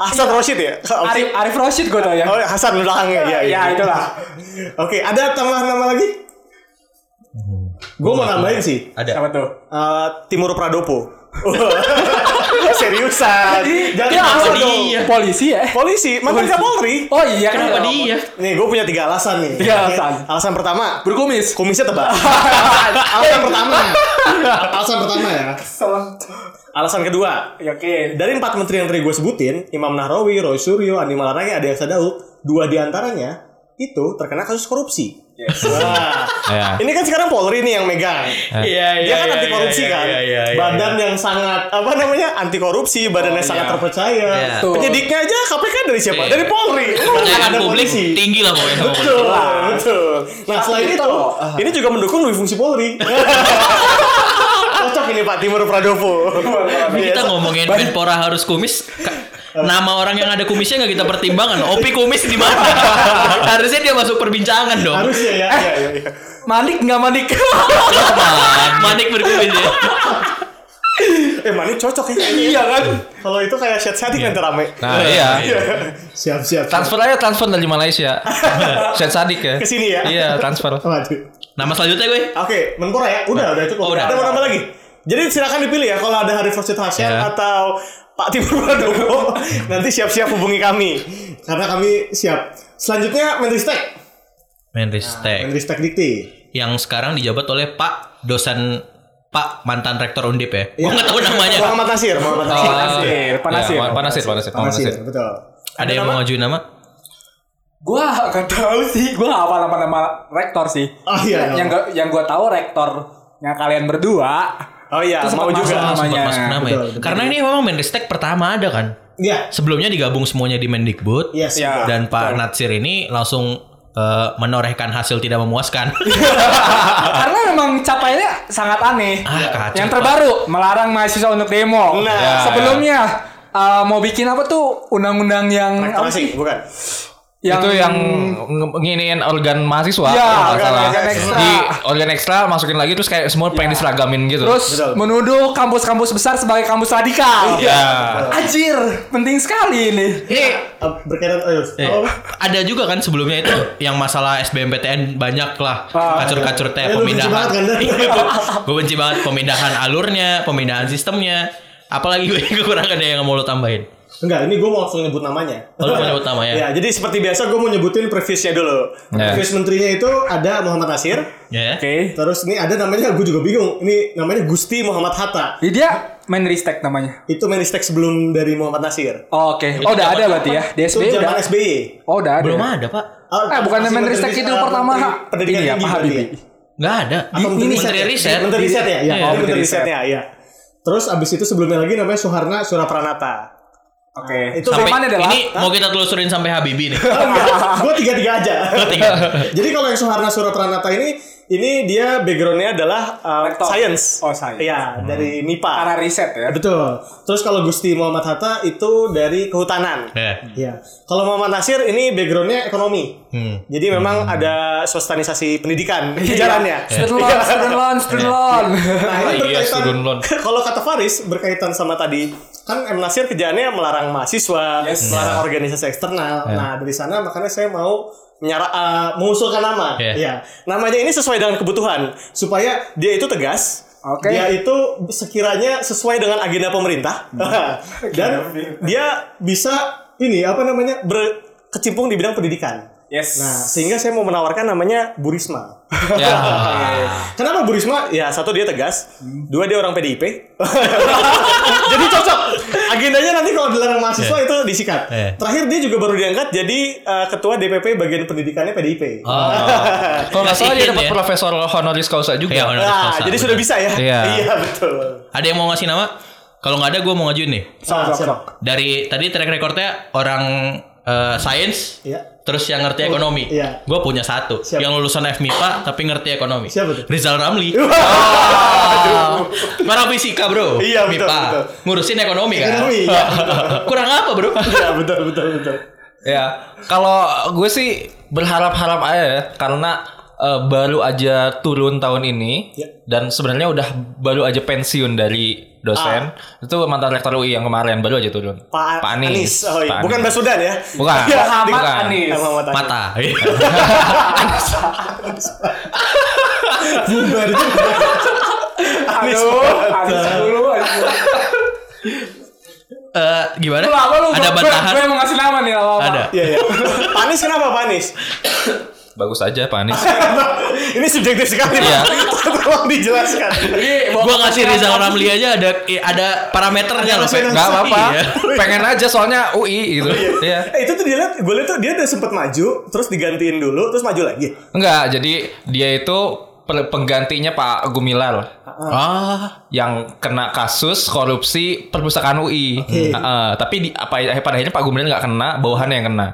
Speaker 4: Hasan Rashid ya?
Speaker 2: Arif Arif Rashid gue tau ya.
Speaker 4: Oh, Hasan belakangnya. Iya, iya.
Speaker 2: Ya itulah.
Speaker 4: Oke, ada tambahan nama lagi? Gue mau nambahin sih.
Speaker 5: Ada.
Speaker 2: Siapa tuh?
Speaker 4: Eh, Timur Pradopo. Seriusan. Jangan
Speaker 2: Dia
Speaker 4: ketawa
Speaker 2: apa
Speaker 4: dong.
Speaker 5: dia?
Speaker 2: Polisi ya?
Speaker 4: Polisi, mantan Kapolri.
Speaker 2: Oh iya kan.
Speaker 5: Kenapa dia?
Speaker 4: Nih, gue punya tiga alasan nih.
Speaker 2: Tiga alasan.
Speaker 4: Alasan pertama,
Speaker 2: Berkumis.
Speaker 4: kumisnya tebal. alasan pertama. alasan pertama ya. Alasan kedua,
Speaker 2: Ya, Oke.
Speaker 4: dari empat menteri yang tadi gue sebutin, Imam Nahrawi, Roy Suryo, Andi Malarangin, Adi Aksa Daud, dua di antaranya itu terkena kasus korupsi. Wah,
Speaker 3: Ya.
Speaker 4: ini kan sekarang Polri nih yang megang.
Speaker 5: Iya,
Speaker 4: Dia kan anti korupsi kan, badan yang sangat apa namanya anti korupsi, badan yang sangat
Speaker 2: iya.
Speaker 4: terpercaya.
Speaker 5: Iya.
Speaker 4: Penyidiknya aja KPK dari siapa?
Speaker 5: Iya.
Speaker 4: Dari Polri.
Speaker 5: Kepercayaan
Speaker 4: Ada
Speaker 5: publik
Speaker 4: polisi.
Speaker 5: tinggi lah pokoknya sama
Speaker 4: Betul, betul. Nah selain
Speaker 2: Itu loh.
Speaker 4: ini juga mendukung dui fungsi Polri. Cocok ini Pak Timur Pradopo.
Speaker 5: Kita ngomongin Menpora harus kumis. Nama orang yang ada kumisnya nggak kita pertimbangkan. Opi kumis di mana? Harusnya dia masuk perbincangan dong.
Speaker 4: Harusnya ya. Iya, iya, iya.
Speaker 2: Manik nggak manik?
Speaker 5: Manik berkumis ya.
Speaker 4: Eh Manik cocok ya.
Speaker 2: iya kan?
Speaker 4: Kalau itu kayak chat chatting nanti rame.
Speaker 3: Nah, iya.
Speaker 4: Siap siap.
Speaker 3: Transfer aja transfer dari Malaysia. Syed Sadik ya.
Speaker 4: Ke sini ya?
Speaker 3: Iya, transfer.
Speaker 4: Waduh.
Speaker 5: Nama selanjutnya gue.
Speaker 4: Oke, Menpora ya. Udah, udah cukup.
Speaker 5: Oh, udah.
Speaker 4: Ada mau nambah lagi? Jadi silakan dipilih ya kalau ada Harif Rashid Hasan
Speaker 3: Ya.
Speaker 4: atau Pak Timur Pradowo nanti siap-siap hubungi kami karena kami siap. Selanjutnya Menristek,
Speaker 5: Menristek
Speaker 4: Menristek Dikti.
Speaker 5: yang sekarang dijabat oleh Pak dosen Pak mantan rektor Undip ya.
Speaker 4: Iya.
Speaker 5: Gua nggak tahu namanya.
Speaker 4: Muhammad Nasir, Muhammad Nasir.
Speaker 2: Nasir, Pak Nasir.
Speaker 3: Ya, Pak Nasir, Pak Nasir, Pak Nasir.
Speaker 4: betul.
Speaker 5: Ada yang mau ngajuin nama?
Speaker 2: Gua gak tahu sih, gua gak hafal nama-nama rektor sih.
Speaker 4: Oh iya.
Speaker 2: Yang gua, yang gua tahu rektornya kalian berdua.
Speaker 4: Oh iya,
Speaker 2: Itu
Speaker 4: mau juga.
Speaker 2: masuk namanya.
Speaker 5: Masuk nama ya.
Speaker 4: Betul, betul.
Speaker 5: Karena ini memang Menristek pertama ada kan.
Speaker 4: Iya.
Speaker 5: Sebelumnya digabung semuanya di Mendikbud.
Speaker 4: Yes.
Speaker 2: Iya.
Speaker 4: betul.
Speaker 5: Dan Pak Natsir ini langsung eh, menorehkan hasil tidak memuaskan.
Speaker 2: Karena memang capaiannya sangat aneh.
Speaker 5: Ah, kacau,
Speaker 2: yang
Speaker 5: Pak.
Speaker 2: terbaru melarang mahasiswa untuk demo.
Speaker 4: Nah.
Speaker 3: Ya,
Speaker 2: Sebelumnya uh, mau bikin apa tuh undang-undang yang apa
Speaker 4: Rektorasi, bukan.
Speaker 3: itu yang nginiin organ mahasiswa
Speaker 2: Iya,
Speaker 3: kalau
Speaker 2: organ-
Speaker 3: salah.
Speaker 2: organ ekstra.
Speaker 3: di organ ekstra masukin lagi terus kayak semua pengen diseragamin gitu
Speaker 2: Terus
Speaker 4: Betul.
Speaker 2: menuduh kampus-kampus besar sebagai kampus radikal.
Speaker 3: ya
Speaker 2: Anjir, penting sekali ini.
Speaker 5: ini
Speaker 4: Eh, berkaitan ayo. apa?
Speaker 5: ada juga kan sebelumnya itu yang masalah SBMPTN banyak lah
Speaker 2: Ah,
Speaker 5: kacur-kacur teh
Speaker 4: Eh,
Speaker 5: pemindahan.
Speaker 4: banget kan,
Speaker 5: gue benci banget pemindahan alurnya, pemindahan sistemnya. Apalagi gue kekurangan yang mau lo tambahin.
Speaker 4: Enggak, ini gue mau langsung nyebut namanya.
Speaker 5: Oh, mau nyebut namanya?
Speaker 4: Ya, jadi seperti biasa gue mau nyebutin previewsnya dulu.
Speaker 3: Ya.
Speaker 4: Previous menterinya itu ada Muhammad Nasir.
Speaker 5: Ya.
Speaker 2: Oke.
Speaker 4: Terus ini ada namanya gue juga bingung. Ini namanya Gusti Muhammad Hatta.
Speaker 2: Jadi dia Menristek namanya.
Speaker 4: Itu Menristek sebelum dari Muhammad Nasir.
Speaker 2: Oh, Oke. Oh, udah ada berarti ya. Di
Speaker 4: Itu
Speaker 2: SBY
Speaker 4: zaman
Speaker 2: udah.
Speaker 4: SBY.
Speaker 2: Oh, udah ada.
Speaker 5: Belum ada, Pak.
Speaker 4: Oh,
Speaker 2: Eh, bukan Menristek itu pertama
Speaker 4: Pendidikan
Speaker 2: ini ya, Pak Habibie.
Speaker 5: Nggak ada.
Speaker 4: Atau
Speaker 2: Ini
Speaker 4: menteri
Speaker 5: Menteri
Speaker 4: riset. Menteri riset ya? Iya,
Speaker 5: Iya,
Speaker 4: oh, menteri risetnya, iya. Terus abis itu sebelumnya lagi namanya Suharna Surapranata.
Speaker 2: Oke.
Speaker 4: Itu
Speaker 5: Sampai
Speaker 2: Zamannya adalah
Speaker 5: ini mau kita telusurin sampai Habibie nih.
Speaker 4: gue tiga-tiga aja.
Speaker 5: Tiga.
Speaker 4: Jadi kalau yang Suharna Surapranata ini, ini dia backgroundnya adalah uh,
Speaker 2: Rektor.
Speaker 4: science.
Speaker 2: Oh, science.
Speaker 4: Iya, dari MIPA.
Speaker 2: arah riset ya.
Speaker 4: Betul. Terus kalau Gusti Muhammad Hatta itu dari kehutanan.
Speaker 5: Ya.
Speaker 4: Iya. Kalau Muhammad Nasir ini backgroundnya ekonomi.
Speaker 5: Hmm.
Speaker 4: Jadi memang ada swastanisasi pendidikan jalannya.
Speaker 2: Student loan, student loan, student loan.
Speaker 4: Nah, ini
Speaker 3: Iya,
Speaker 4: berkaitan
Speaker 3: student loan.
Speaker 4: kalau kata Faris berkaitan sama tadi kan M Nasir kerjaannya melarang mahasiswa,
Speaker 2: Yes.
Speaker 4: melarang organisasi eksternal. Nah, dari sana makanya saya mau menyara, uh, mengusulkan nama.
Speaker 5: Iya.
Speaker 4: Ya. Namanya ini sesuai dengan kebutuhan supaya dia itu tegas.
Speaker 2: Oke.
Speaker 4: Dia itu sekiranya sesuai dengan agenda pemerintah dan dia bisa ini apa namanya berkecimpung di bidang pendidikan.
Speaker 2: Yes.
Speaker 4: Nah, sehingga saya mau menawarkan namanya Bu Risma.
Speaker 3: ya
Speaker 4: Kenapa Bu Risma? Ya satu dia tegas, dua dia orang PDIP. jadi cocok. Agendanya nanti kalau dilarang mahasiswa itu disikat.
Speaker 5: Eh.
Speaker 4: Terakhir dia juga baru diangkat jadi uh, ketua DPP bagian pendidikannya PDIP.
Speaker 5: Oh.
Speaker 3: kalau nggak salah dia
Speaker 5: Ngasihin
Speaker 3: dapat
Speaker 5: ya.
Speaker 3: profesor honoris causa juga
Speaker 5: Iya, honoris
Speaker 4: Nah,
Speaker 5: causa,
Speaker 4: jadi
Speaker 5: betul.
Speaker 4: sudah bisa ya.
Speaker 3: Iya.
Speaker 4: betul.
Speaker 5: Ada yang mau ngasih nama? Kalau nggak ada, gue mau ngajuin nih.
Speaker 2: Sok, sok,
Speaker 4: siap.
Speaker 2: sok.
Speaker 5: Dari tadi track recordnya orang eh, sains,
Speaker 4: Iya.
Speaker 5: Terus yang ngerti ekonomi.
Speaker 4: iya.
Speaker 5: Gue punya satu,
Speaker 4: Siap.
Speaker 5: yang lulusan FMIPA tapi ngerti ekonomi.
Speaker 4: Siapa tuh?
Speaker 5: Rizal Ramli. Oh. Orang fisika bro.
Speaker 4: Iya, betul,
Speaker 5: MIPA.
Speaker 4: betul.
Speaker 5: Ngurusin ekonomi kan.
Speaker 4: Ekonomi, iya.
Speaker 5: Kurang apa bro?
Speaker 4: Iya, betul betul betul.
Speaker 3: ya kalau gue sih berharap-harap aja ya karena eh, baru aja turun tahun ini
Speaker 4: Ya.
Speaker 3: dan sebenarnya udah baru aja pensiun dari dosen itu mantan rektor UI yang kemarin baru aja turun
Speaker 4: Pak, Anies. Oh, iya.
Speaker 3: Pak
Speaker 4: Bukan
Speaker 3: Anies.
Speaker 4: Basudan ya?
Speaker 3: Bukan.
Speaker 4: Iya,
Speaker 2: Muhammad
Speaker 3: Bukan.
Speaker 2: Anies.
Speaker 4: Muhammad Anies.
Speaker 5: Mata.
Speaker 4: Bubar. Anies.
Speaker 2: Aduh, Anies dulu, Anies.
Speaker 5: Eh, gimana?
Speaker 2: Lu apa lu?
Speaker 5: Ada bantahan?
Speaker 2: Gue mau ngasih nama nih apa
Speaker 5: Ada.
Speaker 4: Iya, iya. Pak Anies kenapa Pak Anies?
Speaker 3: bagus aja Pak Anies
Speaker 4: Ini subjektif sekali.
Speaker 3: Iya.
Speaker 4: Tolong dijelaskan.
Speaker 2: Jadi,
Speaker 5: Gua ngasih Rizal Ramli aja ada ada parameternya loh. Pak.
Speaker 3: nggak apa-apa
Speaker 5: Iya.
Speaker 3: pengen aja soalnya UI gitu Iya.
Speaker 4: Eh, itu tuh dia lihat, gue lihat tuh dia udah sempet maju, terus digantiin dulu, terus maju lagi.
Speaker 3: enggak jadi dia itu pe- penggantinya Pak Gumilar
Speaker 5: Ah,
Speaker 3: yang kena kasus korupsi perpustakaan UI. Heeh, tapi di, apa pada akhirnya Pak Gumilar nggak kena, bawahannya yang kena.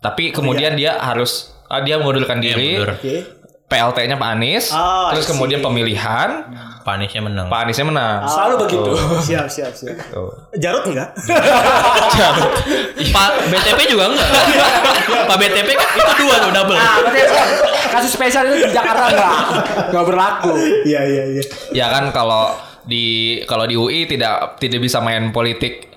Speaker 3: Tapi kemudian dia harus ah, dia mengundurkan
Speaker 5: iya
Speaker 3: diri.
Speaker 5: mundur.
Speaker 4: Oke.
Speaker 3: PLT-nya Pak Anies,
Speaker 4: Oh,
Speaker 3: terus kemudian
Speaker 4: see.
Speaker 3: pemilihan,
Speaker 5: Panisnya menang.
Speaker 3: Pak Aniesnya menang.
Speaker 2: Selalu begitu.
Speaker 4: Siap, siap, siap.
Speaker 3: Tuh.
Speaker 4: Jarut enggak?
Speaker 5: Pak BTP juga enggak. Pak BTP kan itu dua tuh double.
Speaker 2: Nah, kasus spesial itu di Jakarta enggak? Enggak berlaku.
Speaker 4: Iya, iya, iya.
Speaker 3: Ya kan kalau di kalau di UI tidak tidak bisa main politik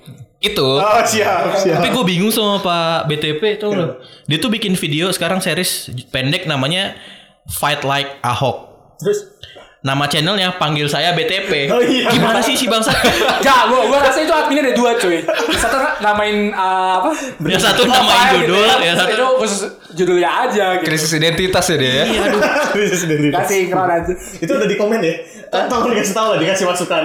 Speaker 3: itu.
Speaker 4: Oh, siap, siap.
Speaker 5: Tapi gue bingung sama Pak BTP tuh loh. Dia tuh bikin video sekarang series pendek namanya Fight Like Ahok.
Speaker 4: Terus
Speaker 5: nama channelnya panggil saya BTP.
Speaker 4: Oh, iya.
Speaker 5: Gimana sih si bangsa?
Speaker 2: Gak, gua, gua rasa itu adminnya ada dua cuy. Satu namain uh, apa?
Speaker 5: Yang satu namain judul,
Speaker 2: gitu
Speaker 5: yang satu-
Speaker 2: itu khusus judulnya aja gitu.
Speaker 3: Krisis identitas ya dia ya.
Speaker 5: Iya, aduh.
Speaker 4: Krisis identitas.
Speaker 2: Kasih keren aja.
Speaker 4: Itu udah di komen ya. Tolong dikasih tahu lah, dikasih masukan.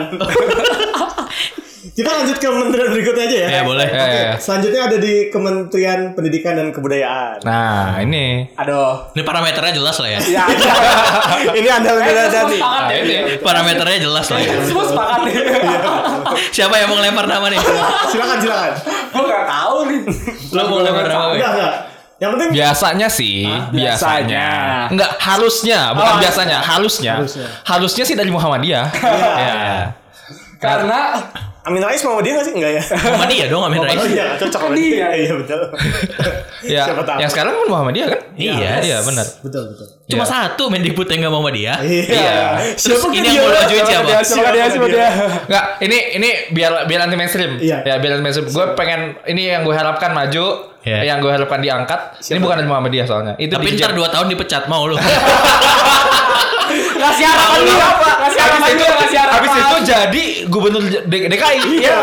Speaker 4: Kita lanjut ke kementerian berikutnya aja ya.
Speaker 5: Ya, boleh.
Speaker 3: Ya, ya, ya.
Speaker 4: Selanjutnya ada di Kementerian Pendidikan dan Kebudayaan.
Speaker 3: Nah, ini.
Speaker 2: Aduh.
Speaker 5: Ini parameternya jelas lah ya.
Speaker 2: Ya, ya.
Speaker 4: ini anda lebih hati.
Speaker 2: sepakat
Speaker 3: Nah, ini.
Speaker 5: Parameternya jelas lah ya.
Speaker 2: Semua sepakat nih.
Speaker 5: Siapa yang mau ngelempar nama nih?
Speaker 4: Silakan silakan.
Speaker 2: Gua gak tahu nih.
Speaker 5: Lo mau ngelempar nama?
Speaker 4: Enggak enggak. Yang penting
Speaker 3: Biasanya sih, biasanya.
Speaker 2: biasanya.
Speaker 3: Enggak, harusnya, bukan
Speaker 2: Oh,
Speaker 3: biasanya, harusnya.
Speaker 4: Harusnya.
Speaker 3: Harusnya sih dari Muhammadiyah. ya.
Speaker 2: Karena
Speaker 4: Amin Rais mau dia nggak sih? Enggak ya?
Speaker 5: Sama dia dong Amin
Speaker 4: Oh
Speaker 5: Rais.
Speaker 4: iya, cocok sama
Speaker 2: Dia.
Speaker 4: Iya betul.
Speaker 3: Ya,
Speaker 4: Siapa tahu.
Speaker 3: yang sekarang kan Muhammadiyah kan?
Speaker 5: Iya.
Speaker 3: Iya, benar.
Speaker 4: Betul betul.
Speaker 5: Cuma
Speaker 3: Iya.
Speaker 5: satu Mendikbud yang gak mau sama dia.
Speaker 3: Iya.
Speaker 5: Terus ini yang mau lo ajuin siapa?
Speaker 2: dia, siapa dia, siapa dia.
Speaker 3: Enggak, ini ini biar biar anti mainstream.
Speaker 4: Iya.
Speaker 3: Ya, biar anti mainstream. Gue pengen ini yang gue harapkan maju,
Speaker 5: Iya.
Speaker 3: yang gue harapkan diangkat. Ini bukan dari Muhammadiyah soalnya. Itu
Speaker 5: Tapi ntar 2 tahun dipecat mau lu.
Speaker 2: Ngasih harapan dulu? Ngasih harapan
Speaker 3: Habis itu,
Speaker 2: dulu, ngasih harapan.
Speaker 3: habis itu jadi gubernur DKI. Iya.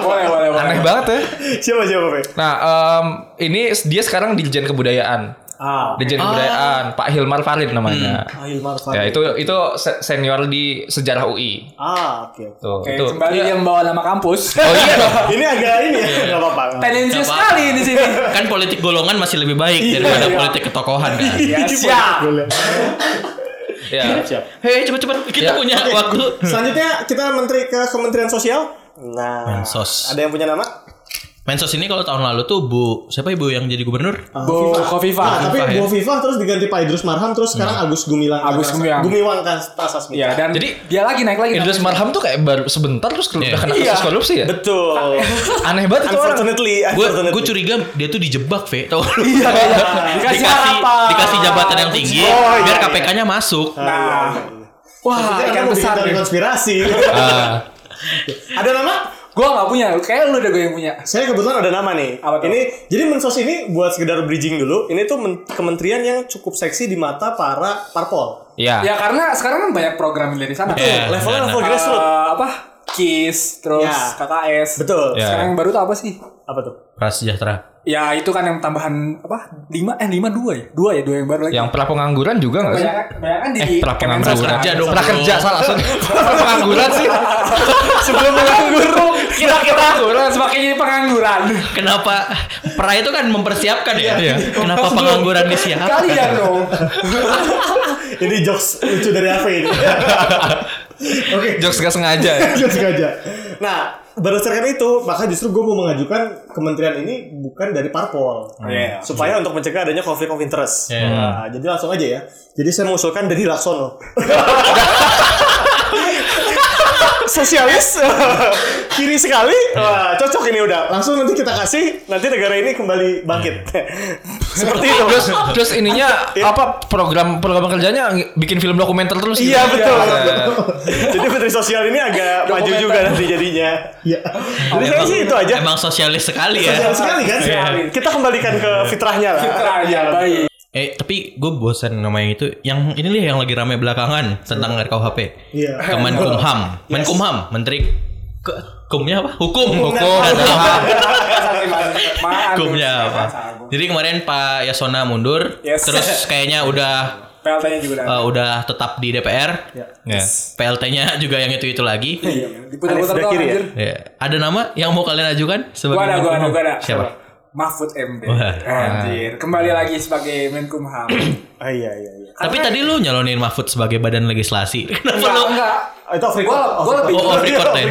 Speaker 2: boleh, boleh, boleh.
Speaker 3: Aneh banget ya.
Speaker 4: Siapa siapa Pe?
Speaker 3: Nah, em, ini dia sekarang Dirjen Kebudayaan.
Speaker 4: Ah.
Speaker 3: Dirjen Kebudayaan, Pak Hilmar Farid namanya.
Speaker 4: Ah, Hilmar Farid.
Speaker 3: Ya, itu itu se- senior di sejarah UI.
Speaker 4: Ah, oke. oke.
Speaker 3: Tuh,
Speaker 2: Oke,
Speaker 3: itu.
Speaker 2: kembali yang bawa nama kampus.
Speaker 3: Oh iya.
Speaker 4: Ini agak ini ya, enggak apa-apa.
Speaker 2: Tendensius sekali di sini.
Speaker 5: kan politik golongan masih lebih baik
Speaker 4: Iya,
Speaker 5: daripada
Speaker 2: iya.
Speaker 5: politik ketokohan kan.
Speaker 2: Ya, siap.
Speaker 3: Ya.
Speaker 4: Siap.
Speaker 5: Hei cepet-cepet kita
Speaker 3: Ya.
Speaker 5: punya waktu.
Speaker 4: Selanjutnya kita menteri ke Kementerian Sosial. Nah,
Speaker 5: Mensos.
Speaker 4: ada yang punya nama?
Speaker 5: Mensos ini kalau tahun lalu tuh Bu siapa ibu yang jadi gubernur?
Speaker 2: Bu
Speaker 4: Nah,
Speaker 2: Kofifa.
Speaker 4: tapi
Speaker 5: Khofifah, ya.
Speaker 4: Bu Viva terus diganti Pak Idrus Marham terus sekarang Agus Gumilang.
Speaker 2: Agus Gumilang.
Speaker 4: Gumiwang kan Tasasmita.
Speaker 2: Ya, dan
Speaker 3: Jadi,
Speaker 2: dia lagi naik lagi.
Speaker 3: Idrus Marham tuh kayak baru sebentar terus udah
Speaker 5: Iya.
Speaker 3: kena
Speaker 2: Iya.
Speaker 3: kasus korupsi ya.
Speaker 4: Betul.
Speaker 3: Aneh banget itu orang.
Speaker 4: Unfortunately,
Speaker 5: Gue
Speaker 4: unfortunately.
Speaker 5: gue curiga dia tuh dijebak, Ve. Tahu lu?
Speaker 2: Iya, iya. Dikasih
Speaker 5: dikasih jabatan yang tinggi
Speaker 4: Oh, iya,
Speaker 5: biar
Speaker 4: iya.
Speaker 5: KPK-nya masuk.
Speaker 2: Nah. Wah,
Speaker 4: Wah,
Speaker 2: ikan besar
Speaker 4: konspirasi.
Speaker 3: Ah,
Speaker 4: ada nama?
Speaker 2: Gua gak punya, kayak lu udah gue yang punya.
Speaker 4: Saya kebetulan ada nama nih.
Speaker 2: Apa tuh?
Speaker 4: Ini jadi mensos ini buat sekedar bridging dulu. Ini tuh men- kementerian yang cukup seksi di mata para parpol.
Speaker 3: Iya.
Speaker 2: Ya karena sekarang kan banyak program dari sana.
Speaker 5: Iya.
Speaker 4: Levelnya
Speaker 5: dana.
Speaker 4: level grassroots.
Speaker 2: Eh, apa? KIS, terus
Speaker 4: Ya.
Speaker 2: KKS.
Speaker 4: Betul.
Speaker 3: Ya.
Speaker 2: Sekarang yang baru tuh apa sih?
Speaker 4: Apa tuh?
Speaker 5: Prasejahtera.
Speaker 2: Ya itu kan yang tambahan apa? 5 eh 5 2 ya? 2 ya, 2 yang baru lagi.
Speaker 3: Yang pra pengangguran juga nggak sih?
Speaker 2: banyak banyak kan di
Speaker 3: Eh, pra
Speaker 2: Kemensos
Speaker 3: pengangguran.
Speaker 2: kan.
Speaker 5: kerja dong.
Speaker 3: Pra kerja salah. sorry. Pra pengangguran sih.
Speaker 2: Sebelum menganggur kira-kira semakin jadi pengangguran.
Speaker 5: Kenapa pra itu kan mempersiapkan ya?
Speaker 3: Iya.
Speaker 5: Kenapa pengangguran disiapkan?
Speaker 2: Kalian dong.
Speaker 4: ini jokes lucu dari apa ini? Oke.
Speaker 3: Jokes gak sengaja. ya.
Speaker 4: Jokes sengaja. Nah, berdasarkan itu, maka justru gue mau mengajukan kementerian ini bukan dari parpol.
Speaker 2: Iya.
Speaker 4: Supaya untuk mencegah adanya konflik of interest.
Speaker 5: Iya.
Speaker 4: Nah, jadi langsung aja ya. Jadi saya mengusulkan dari Laksono. Sosialis kiri sekali, wah cocok ini udah. Langsung nanti kita kasih, nanti negara ini kembali bangkit. Seperti itu.
Speaker 3: Terus terus ininya apa program program kerjanya bikin film dokumenter terus gitu.
Speaker 4: Iya betul.
Speaker 3: Iya.
Speaker 4: Jadi menteri sosial ini agak maju juga nanti jadinya. Iya. Jadi saya sih itu aja.
Speaker 5: Emang sosialis sekali ya.
Speaker 4: Sosial sekali kan?
Speaker 2: Iya.
Speaker 4: Kita kembalikan ke fitrahnya lah.
Speaker 2: ya baik.
Speaker 5: Eh tapi gue bosan nama yang itu. Yang ini nih yang lagi rame belakangan tentang RKUHP.
Speaker 4: Iya.
Speaker 5: Kemenkumham, Menkumham, Menteri ke hukumnya apa? Hukum,
Speaker 3: Hukum
Speaker 5: dan
Speaker 3: dan
Speaker 5: ham.
Speaker 2: Maaf.
Speaker 5: Hukumnya apa? Jadi kemarin Pak Yasona mundur,
Speaker 2: Yes.
Speaker 5: terus kayaknya udah
Speaker 2: PLT-nya juga udah.
Speaker 5: eh, udah tetap di DPR.
Speaker 3: Ya.
Speaker 5: PLT-nya juga yang itu-itu lagi.
Speaker 2: Iya, diputar-putar
Speaker 4: Anies
Speaker 2: doang
Speaker 4: Bakir ya?
Speaker 2: anjir.
Speaker 5: Ya. Ada nama yang mau kalian ajukan sebagai
Speaker 2: Gua ada, gua ada, gua ada.
Speaker 5: Siapa?
Speaker 2: Mahfud MD.
Speaker 5: Wah.
Speaker 2: Anjir, kembali lagi sebagai Menkumham.
Speaker 4: Ah, iya iya iya.
Speaker 5: Tapi tadi lu nyalonin Mahfud sebagai badan legislasi. Kenapa
Speaker 2: enggak,
Speaker 5: lu?
Speaker 2: enggak.
Speaker 4: Itu off record.
Speaker 2: Gua-
Speaker 4: Off
Speaker 2: gua
Speaker 4: record.
Speaker 2: lebih-
Speaker 5: Oh, off record ya?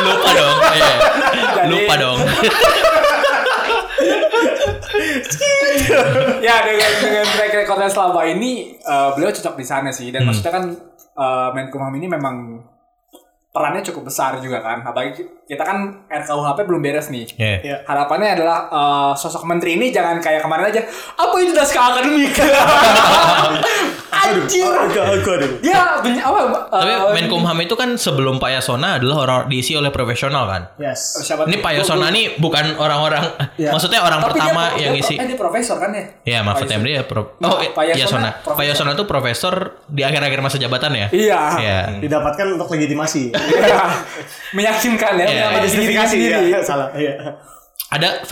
Speaker 5: Lupa dong. Iya. Lupa dong.
Speaker 2: ya dengan dengan track recordnya selama ini eh, beliau cocok di sana sih dan maksudnya kan eh, Menkumham ini memang perannya cukup besar juga kan apalagi kita kan RKUHP belum beres nih
Speaker 5: Iya.
Speaker 4: Iya.
Speaker 2: harapannya adalah eh, sosok menteri ini jangan kayak kemarin aja apa itu naskah akademik Anjir.
Speaker 4: Agak.
Speaker 2: Dia beny- apa?
Speaker 5: Tapi
Speaker 2: eh,
Speaker 5: Menkumham itu kan sebelum Pak Yasona adalah orang diisi oleh profesional kan.
Speaker 4: Yes.
Speaker 2: siapa
Speaker 5: Ini? Pak Yasona nih bukan orang-orang,
Speaker 2: Iya.
Speaker 5: maksudnya orang
Speaker 2: Tapi dia
Speaker 5: pertama yang
Speaker 2: dia
Speaker 5: isi.
Speaker 2: Eh, dia profesor kan ya?
Speaker 5: Ya Mahfud
Speaker 2: Pak
Speaker 5: MD ya pro.
Speaker 2: Nah,
Speaker 5: Oh, eh,
Speaker 2: Pak Yasona.
Speaker 5: Pak Yasona tuh profesor di akhir-akhir masa jabatan ya.
Speaker 2: Iya.
Speaker 5: Iya.
Speaker 4: Didapatkan untuk legitimasi.
Speaker 2: Iya. Meyakinkan ya.
Speaker 5: Iya,
Speaker 2: menyelamatkan diri
Speaker 4: Justifikasi
Speaker 2: sendiri.
Speaker 4: ya. Salah. Iya.
Speaker 3: Eh
Speaker 5: Ada V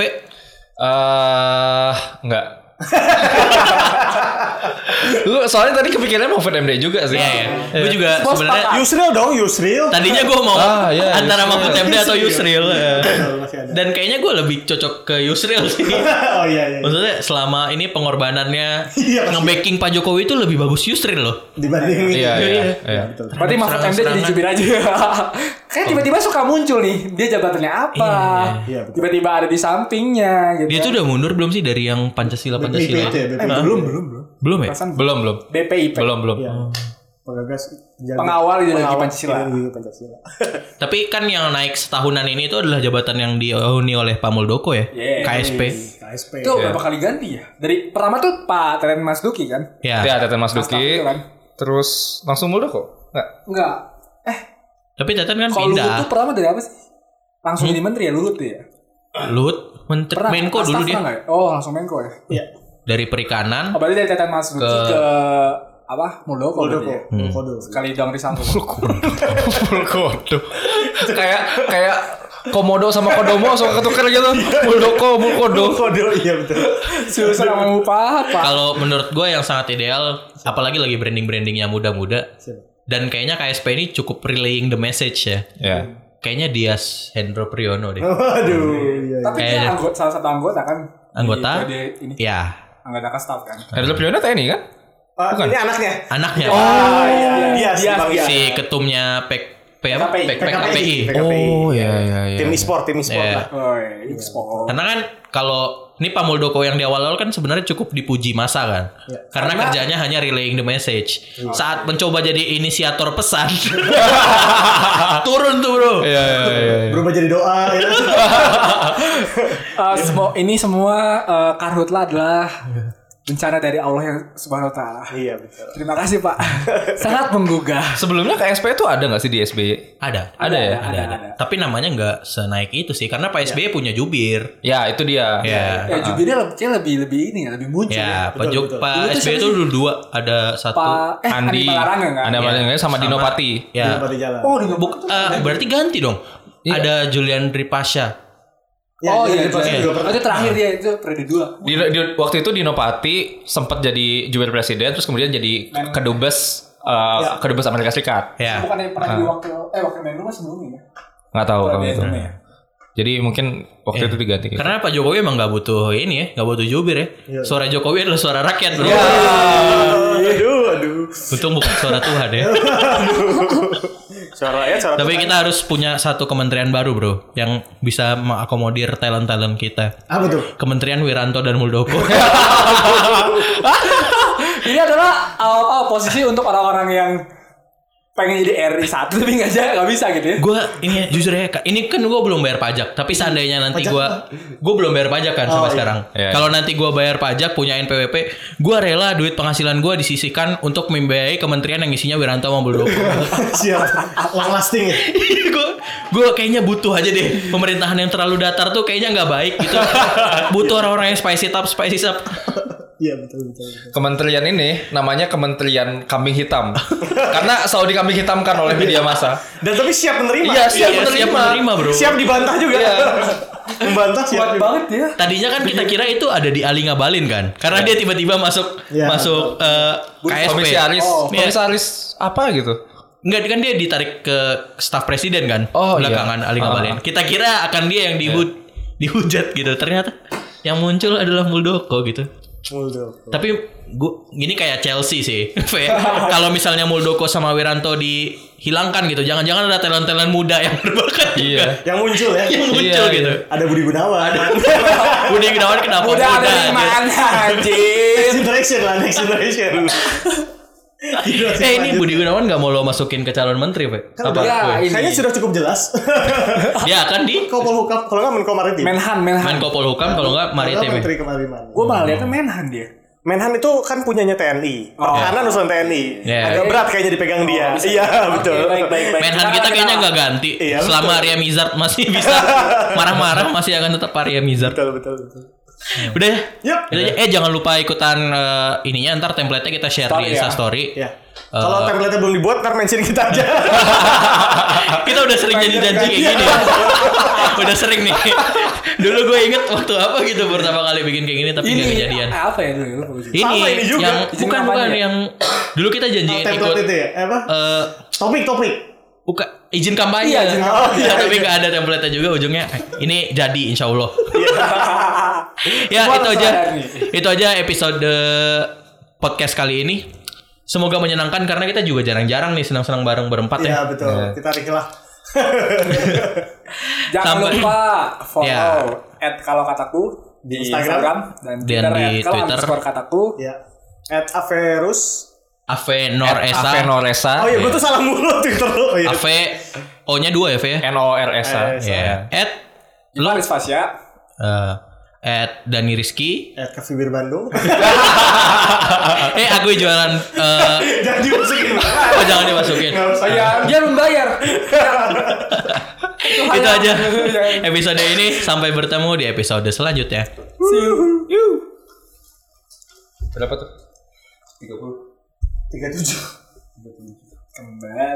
Speaker 3: enggak. Lu soalnya tadi kepikirannya Mahfud MD juga sih.
Speaker 5: Iya ya. Gue juga
Speaker 2: Bos
Speaker 5: sebenarnya
Speaker 2: sepakat.
Speaker 4: Yusril dong, Yusril.
Speaker 5: tadinya gue mau
Speaker 3: Ah, iya,
Speaker 5: antara
Speaker 3: Yusril.
Speaker 5: Mahfud MD atau Yusril. ya.
Speaker 4: Masih ada.
Speaker 5: Dan kayaknya gue lebih cocok ke Yusril sih.
Speaker 4: oh iya iya.
Speaker 5: Maksudnya selama ini pengorbanannya
Speaker 4: Iya,
Speaker 5: nge-backing Pak Jokowi itu lebih bagus Yusril loh.
Speaker 4: Dibanding
Speaker 3: Iya, iya, iya.
Speaker 4: betul.
Speaker 2: Berarti Mahfud MD jadi jubir aja. Kayak tiba-tiba suka muncul nih. Dia jabatannya apa?
Speaker 4: Iya.
Speaker 2: Tiba-tiba ada di sampingnya gitu.
Speaker 5: Dia tuh udah mundur belum sih dari yang Pancasila Pancasila?
Speaker 4: BPIP,
Speaker 2: Eh,
Speaker 4: BPIP.
Speaker 2: belum, belum, belum.
Speaker 5: Belum ya?
Speaker 2: Perasaan
Speaker 3: Belum, belum.
Speaker 2: BPIP.
Speaker 3: Belum, belum.
Speaker 4: Iya. Pengagas jaga-
Speaker 2: Pengawal ideologi
Speaker 4: pengawal
Speaker 2: Pancasila.
Speaker 4: ideologi Pancasila.
Speaker 5: Tapi kan yang naik setahunan ini itu adalah jabatan yang dihuni oleh Pak Muldoko ya,
Speaker 2: Yeah.
Speaker 5: KSP.
Speaker 4: KSP.
Speaker 2: Itu berapa kali ganti ya? Dari pertama tuh Pak Teren Mas Duki kan?
Speaker 5: Ya.
Speaker 3: Ya, Teten Mas Duki.
Speaker 2: kan?
Speaker 3: Terus langsung Muldoko? Enggak.
Speaker 2: Enggak. Eh,
Speaker 5: Tapi Teten kan
Speaker 2: kalau Luhut
Speaker 5: pindah.
Speaker 2: tuh pertama dari apa sih? Langsung jadi menteri ya Luhut tuh ya?
Speaker 5: Luhut menteri
Speaker 2: Pernah?
Speaker 5: Menko dulu dia.
Speaker 2: ya? Oh, langsung Menko ya?
Speaker 4: Iya.
Speaker 5: Dari perikanan
Speaker 2: Oh, berarti dari Teten Mas
Speaker 5: Ke-
Speaker 2: ke, apa? Muldoko.
Speaker 4: Muldoko.
Speaker 2: ya?
Speaker 4: Muldoko.
Speaker 2: Sekali dong disangkut.
Speaker 3: Mulkodo. kayak kayak Komodo sama Kodomo sama ketuker gitu. Muldoko, Mulkodo.
Speaker 4: Kode iya betul.
Speaker 2: Susah sama apa?
Speaker 5: kalau menurut gue yang sangat ideal apalagi lagi branding-brandingnya muda-muda dan kayaknya KSP ini cukup relaying the message ya.
Speaker 3: Ya.
Speaker 5: Kayaknya Dias Hendro Priyono deh.
Speaker 4: Waduh. Iya.
Speaker 2: Tapi dia
Speaker 5: Kayaknya.
Speaker 2: anggota, salah satu anggota kan?
Speaker 5: Anggota?
Speaker 2: Di, ini
Speaker 5: Ya,
Speaker 2: anggota kan?
Speaker 3: Hendro Priyono TNI kan?
Speaker 4: Ah, ini anaknya.
Speaker 5: anaknya
Speaker 4: Ah, iya. Dia
Speaker 2: Dia-
Speaker 4: dipanggil.
Speaker 5: si ketumnya PK P apa?
Speaker 2: PKPI.
Speaker 5: P- PKPI.
Speaker 3: Oh, iya iya iya.
Speaker 4: Tim e-sport, tim e-sport
Speaker 5: Iya.
Speaker 4: lah.
Speaker 2: Oh, ekspor.
Speaker 5: Karena kan kalau ini Pak Muldoko yang di awal-awal kan sebenarnya cukup dipuji masa kan. Karena, kerjanya hanya relaying the message. Saat mencoba jadi inisiator pesan. turun tuh, Bro.
Speaker 3: Iya iya iya.
Speaker 4: Berubah jadi doa ya.
Speaker 2: Eh, semua ini semua eh, karhutlah adalah bencana dari Allah yang Subhanahu wa taala.
Speaker 4: Iya betul.
Speaker 2: Terima kasih, Pak. Sangat menggugah.
Speaker 3: Sebelumnya KSP itu ada nggak sih di SBY?
Speaker 5: Ada.
Speaker 3: Ada ya?
Speaker 2: Ada, ada, ada.
Speaker 5: Tapi namanya nggak senaik itu sih karena Pak SBY punya jubir.
Speaker 3: Ya itu dia.
Speaker 5: Ya.
Speaker 2: Ya, jubirnya lebih lebih lebih ini ya, lebih muncul
Speaker 5: Ya,
Speaker 2: ya.
Speaker 5: Pak Jok
Speaker 4: betul.
Speaker 5: Pak
Speaker 2: tuh
Speaker 5: SBY itu dulu dua, ada satu.
Speaker 2: Pak eh
Speaker 3: Andi,
Speaker 2: Andi Malarangeng kan?
Speaker 3: Anda Malarangeng sama, Dino Pati.
Speaker 5: Ya.
Speaker 4: Berubah di jalan.
Speaker 2: Oh, di
Speaker 5: Buk- eh, berarti ganti dong. Ada Julian Dripasya.
Speaker 4: Ya,
Speaker 2: oh
Speaker 4: jadi
Speaker 2: iya, iya. Oh, itu terakhir dia itu periode dua.
Speaker 3: Di, di- waktu itu Dino Pati sempat jadi jubir presiden terus kemudian jadi kedubes uh, kedubes Amerika Serikat.
Speaker 5: Ya.
Speaker 2: Bukan yang pernah jadi wakil eh wakil Menlu mah sebelumnya ya.
Speaker 3: Nggak tahu kalau itu.
Speaker 2: ya.
Speaker 3: Jadi mungkin waktu itu diganti. gitu.
Speaker 5: Karena Pak Jokowi emang nggak butuh ini ya, nggak butuh jubir ya. Suara Jokowi adalah suara rakyat, bro.
Speaker 4: Aduh, aduh.
Speaker 5: Untung bukan suara Tuhan ya.
Speaker 4: Suara
Speaker 5: Tapi kita harus punya satu kementerian baru, bro, yang bisa mengakomodir talent-talent kita.
Speaker 4: Apa tuh?
Speaker 5: Kementerian Wiranto dan Muldoko.
Speaker 2: Ini adalah uh, uh, posisi untuk orang-orang yang pengen jadi RI satu tapi nggak aja nggak bisa gitu ya.
Speaker 5: gue ini jujur ya, Kak, ini kan gue belum bayar pajak. Tapi seandainya nanti gue, gue belum bayar pajak kan sampai
Speaker 4: iya.
Speaker 5: sekarang.
Speaker 3: Iya.
Speaker 5: Kalau nanti gue bayar pajak punya NPWP, gue rela duit penghasilan gue disisihkan untuk membiayai kementerian yang isinya Wiranto sama Muldoko.
Speaker 4: Siap. Long lasting ya.
Speaker 5: gue gue kayaknya butuh aja deh pemerintahan yang terlalu datar tuh kayaknya nggak baik gitu butuh orang-orang yang spicy up spicy up
Speaker 4: Iya betul betul. betul.
Speaker 3: Kementerian ini namanya Kementerian Kambing Hitam. Karena selalu dikambing hitamkan oleh media massa.
Speaker 4: Dan tapi siap menerima.
Speaker 3: Iya, siap
Speaker 5: Iya,
Speaker 3: menerima.
Speaker 5: siap menerima bro
Speaker 4: Siap dibantah juga.
Speaker 3: Iya.
Speaker 4: Membantah siap.
Speaker 2: Kuat
Speaker 4: juga.
Speaker 2: banget ya.
Speaker 5: tadinya kan kita kira itu ada di Ali Ngabalin kan karena dia tiba-tiba masuk
Speaker 4: Iya.
Speaker 5: masuk eh, KSP
Speaker 3: Komisaris,
Speaker 2: Oh.
Speaker 3: komisaris apa gitu?
Speaker 5: Enggak kan dia ditarik ke staf presiden kan
Speaker 3: Oh, iya.
Speaker 5: belakangan Ali Ngabalin kita kira akan dia yang dihujat dihujat gitu ternyata yang muncul adalah Muldoko gitu
Speaker 4: Muldoko.
Speaker 5: Tapi gua gini kayak Chelsea sih. Kalau misalnya Muldoko sama Wiranto dihilangkan gitu, jangan-jangan ada talent-talent muda yang berbakat juga.
Speaker 3: Iya.
Speaker 4: Yang muncul ya.
Speaker 5: Yang muncul
Speaker 3: Iya,
Speaker 5: gitu.
Speaker 4: Ada Budi Gunawan.
Speaker 5: Budi Gunawan kenapa
Speaker 2: Udah ada di mana anjir?
Speaker 4: next generation lah, next generation.
Speaker 5: Eh ini Budi Gunawan nggak mau lo masukin ke calon menteri, Fe? Apa?
Speaker 2: Ya, ini.
Speaker 4: Kayaknya sudah cukup jelas.
Speaker 5: Dia akan di
Speaker 4: Kopol Hukam, kalau nggak Menko Maritim.
Speaker 2: Menhan, Menhan.
Speaker 5: Menko Polhukam kalau nggak
Speaker 4: Kalau
Speaker 5: maritim. ya?
Speaker 4: Menteri Kemaritiman.
Speaker 2: Gue malah lihatnya Menhan dia.
Speaker 4: Menhan itu kan punyanya TNI. Pertahanan urusan TNI.
Speaker 5: Iya.
Speaker 4: Agak berat kayaknya dipegang dia. Iya, betul.
Speaker 2: Baik, baik, baik.
Speaker 5: Menhan kita kayaknya nggak ganti.
Speaker 4: Iya,
Speaker 5: Selama
Speaker 4: betul.
Speaker 5: Arya Mizard masih bisa marah-marah masih akan tetap Arya Mizard.
Speaker 4: Betul, betul, betul.
Speaker 5: Udah ya?
Speaker 4: Yup.
Speaker 5: Itu aja. Eh jangan lupa ikutan eh, ininya ntar template-nya kita share
Speaker 2: Story
Speaker 5: di
Speaker 2: ya.
Speaker 5: Insta story.
Speaker 4: Ya. Kalau template belum dibuat, ntar mention kita aja.
Speaker 5: kita udah sering jadi janji kayak gini ya. udah sering nih. Dulu gue inget waktu apa gitu pertama kali bikin kayak gini tapi
Speaker 2: Ini
Speaker 5: nggak kejadian.
Speaker 2: apa ya dulu?
Speaker 5: Ini,
Speaker 4: ini juga.
Speaker 5: yang bukan bukan yang dulu kita janjiin ikut
Speaker 4: template itu ya? Apa?
Speaker 5: eh
Speaker 4: Topik, topik.
Speaker 5: buka izin kampanye.
Speaker 2: Iya, izin
Speaker 4: kampanye.
Speaker 5: Iya,
Speaker 4: Oh,
Speaker 5: tapi
Speaker 4: iya.
Speaker 5: nggak ada template juga ujungnya. eh, Ini jadi insya Allah. ya
Speaker 2: Semua
Speaker 5: itu aja.
Speaker 2: nih.
Speaker 5: Itu aja episode podcast kali ini. Semoga menyenangkan karena kita juga jarang-jarang nih senang-senang bareng berempat ya.
Speaker 4: Iya, betul. Kita tarik lah.
Speaker 2: Jangan
Speaker 5: Sampai-
Speaker 2: lupa follow
Speaker 5: Ya.
Speaker 2: at kalau kataku di
Speaker 4: Instagram.
Speaker 2: Instagram, dan
Speaker 5: Dan
Speaker 2: Twitter
Speaker 5: di
Speaker 2: kalau
Speaker 5: Twitter.
Speaker 2: underscore kataku.
Speaker 4: Ya. At Averus.
Speaker 5: Ave Nor Esa.
Speaker 3: Ave Noresa.
Speaker 4: Oh iya, gue tuh salah mulu Twitter lu. Oh, iya.
Speaker 5: Ave O-nya dua ya, V ya?
Speaker 3: N O R S A.
Speaker 4: Eh,
Speaker 5: Ya. At
Speaker 2: Lo Aris Fasya.
Speaker 5: eh, at Dani Rizky.
Speaker 4: At Cafe Bir Bandung.
Speaker 5: eh, aku jualan eh
Speaker 4: Jangan dimasukin.
Speaker 5: oh, jangan dimasukin.
Speaker 4: Nggak usah.
Speaker 2: Ya, dia membayar.
Speaker 5: Itu aja episode ini sampai bertemu di episode selanjutnya.
Speaker 2: See you.
Speaker 3: Berapa tuh?
Speaker 4: 37.
Speaker 2: Kembali.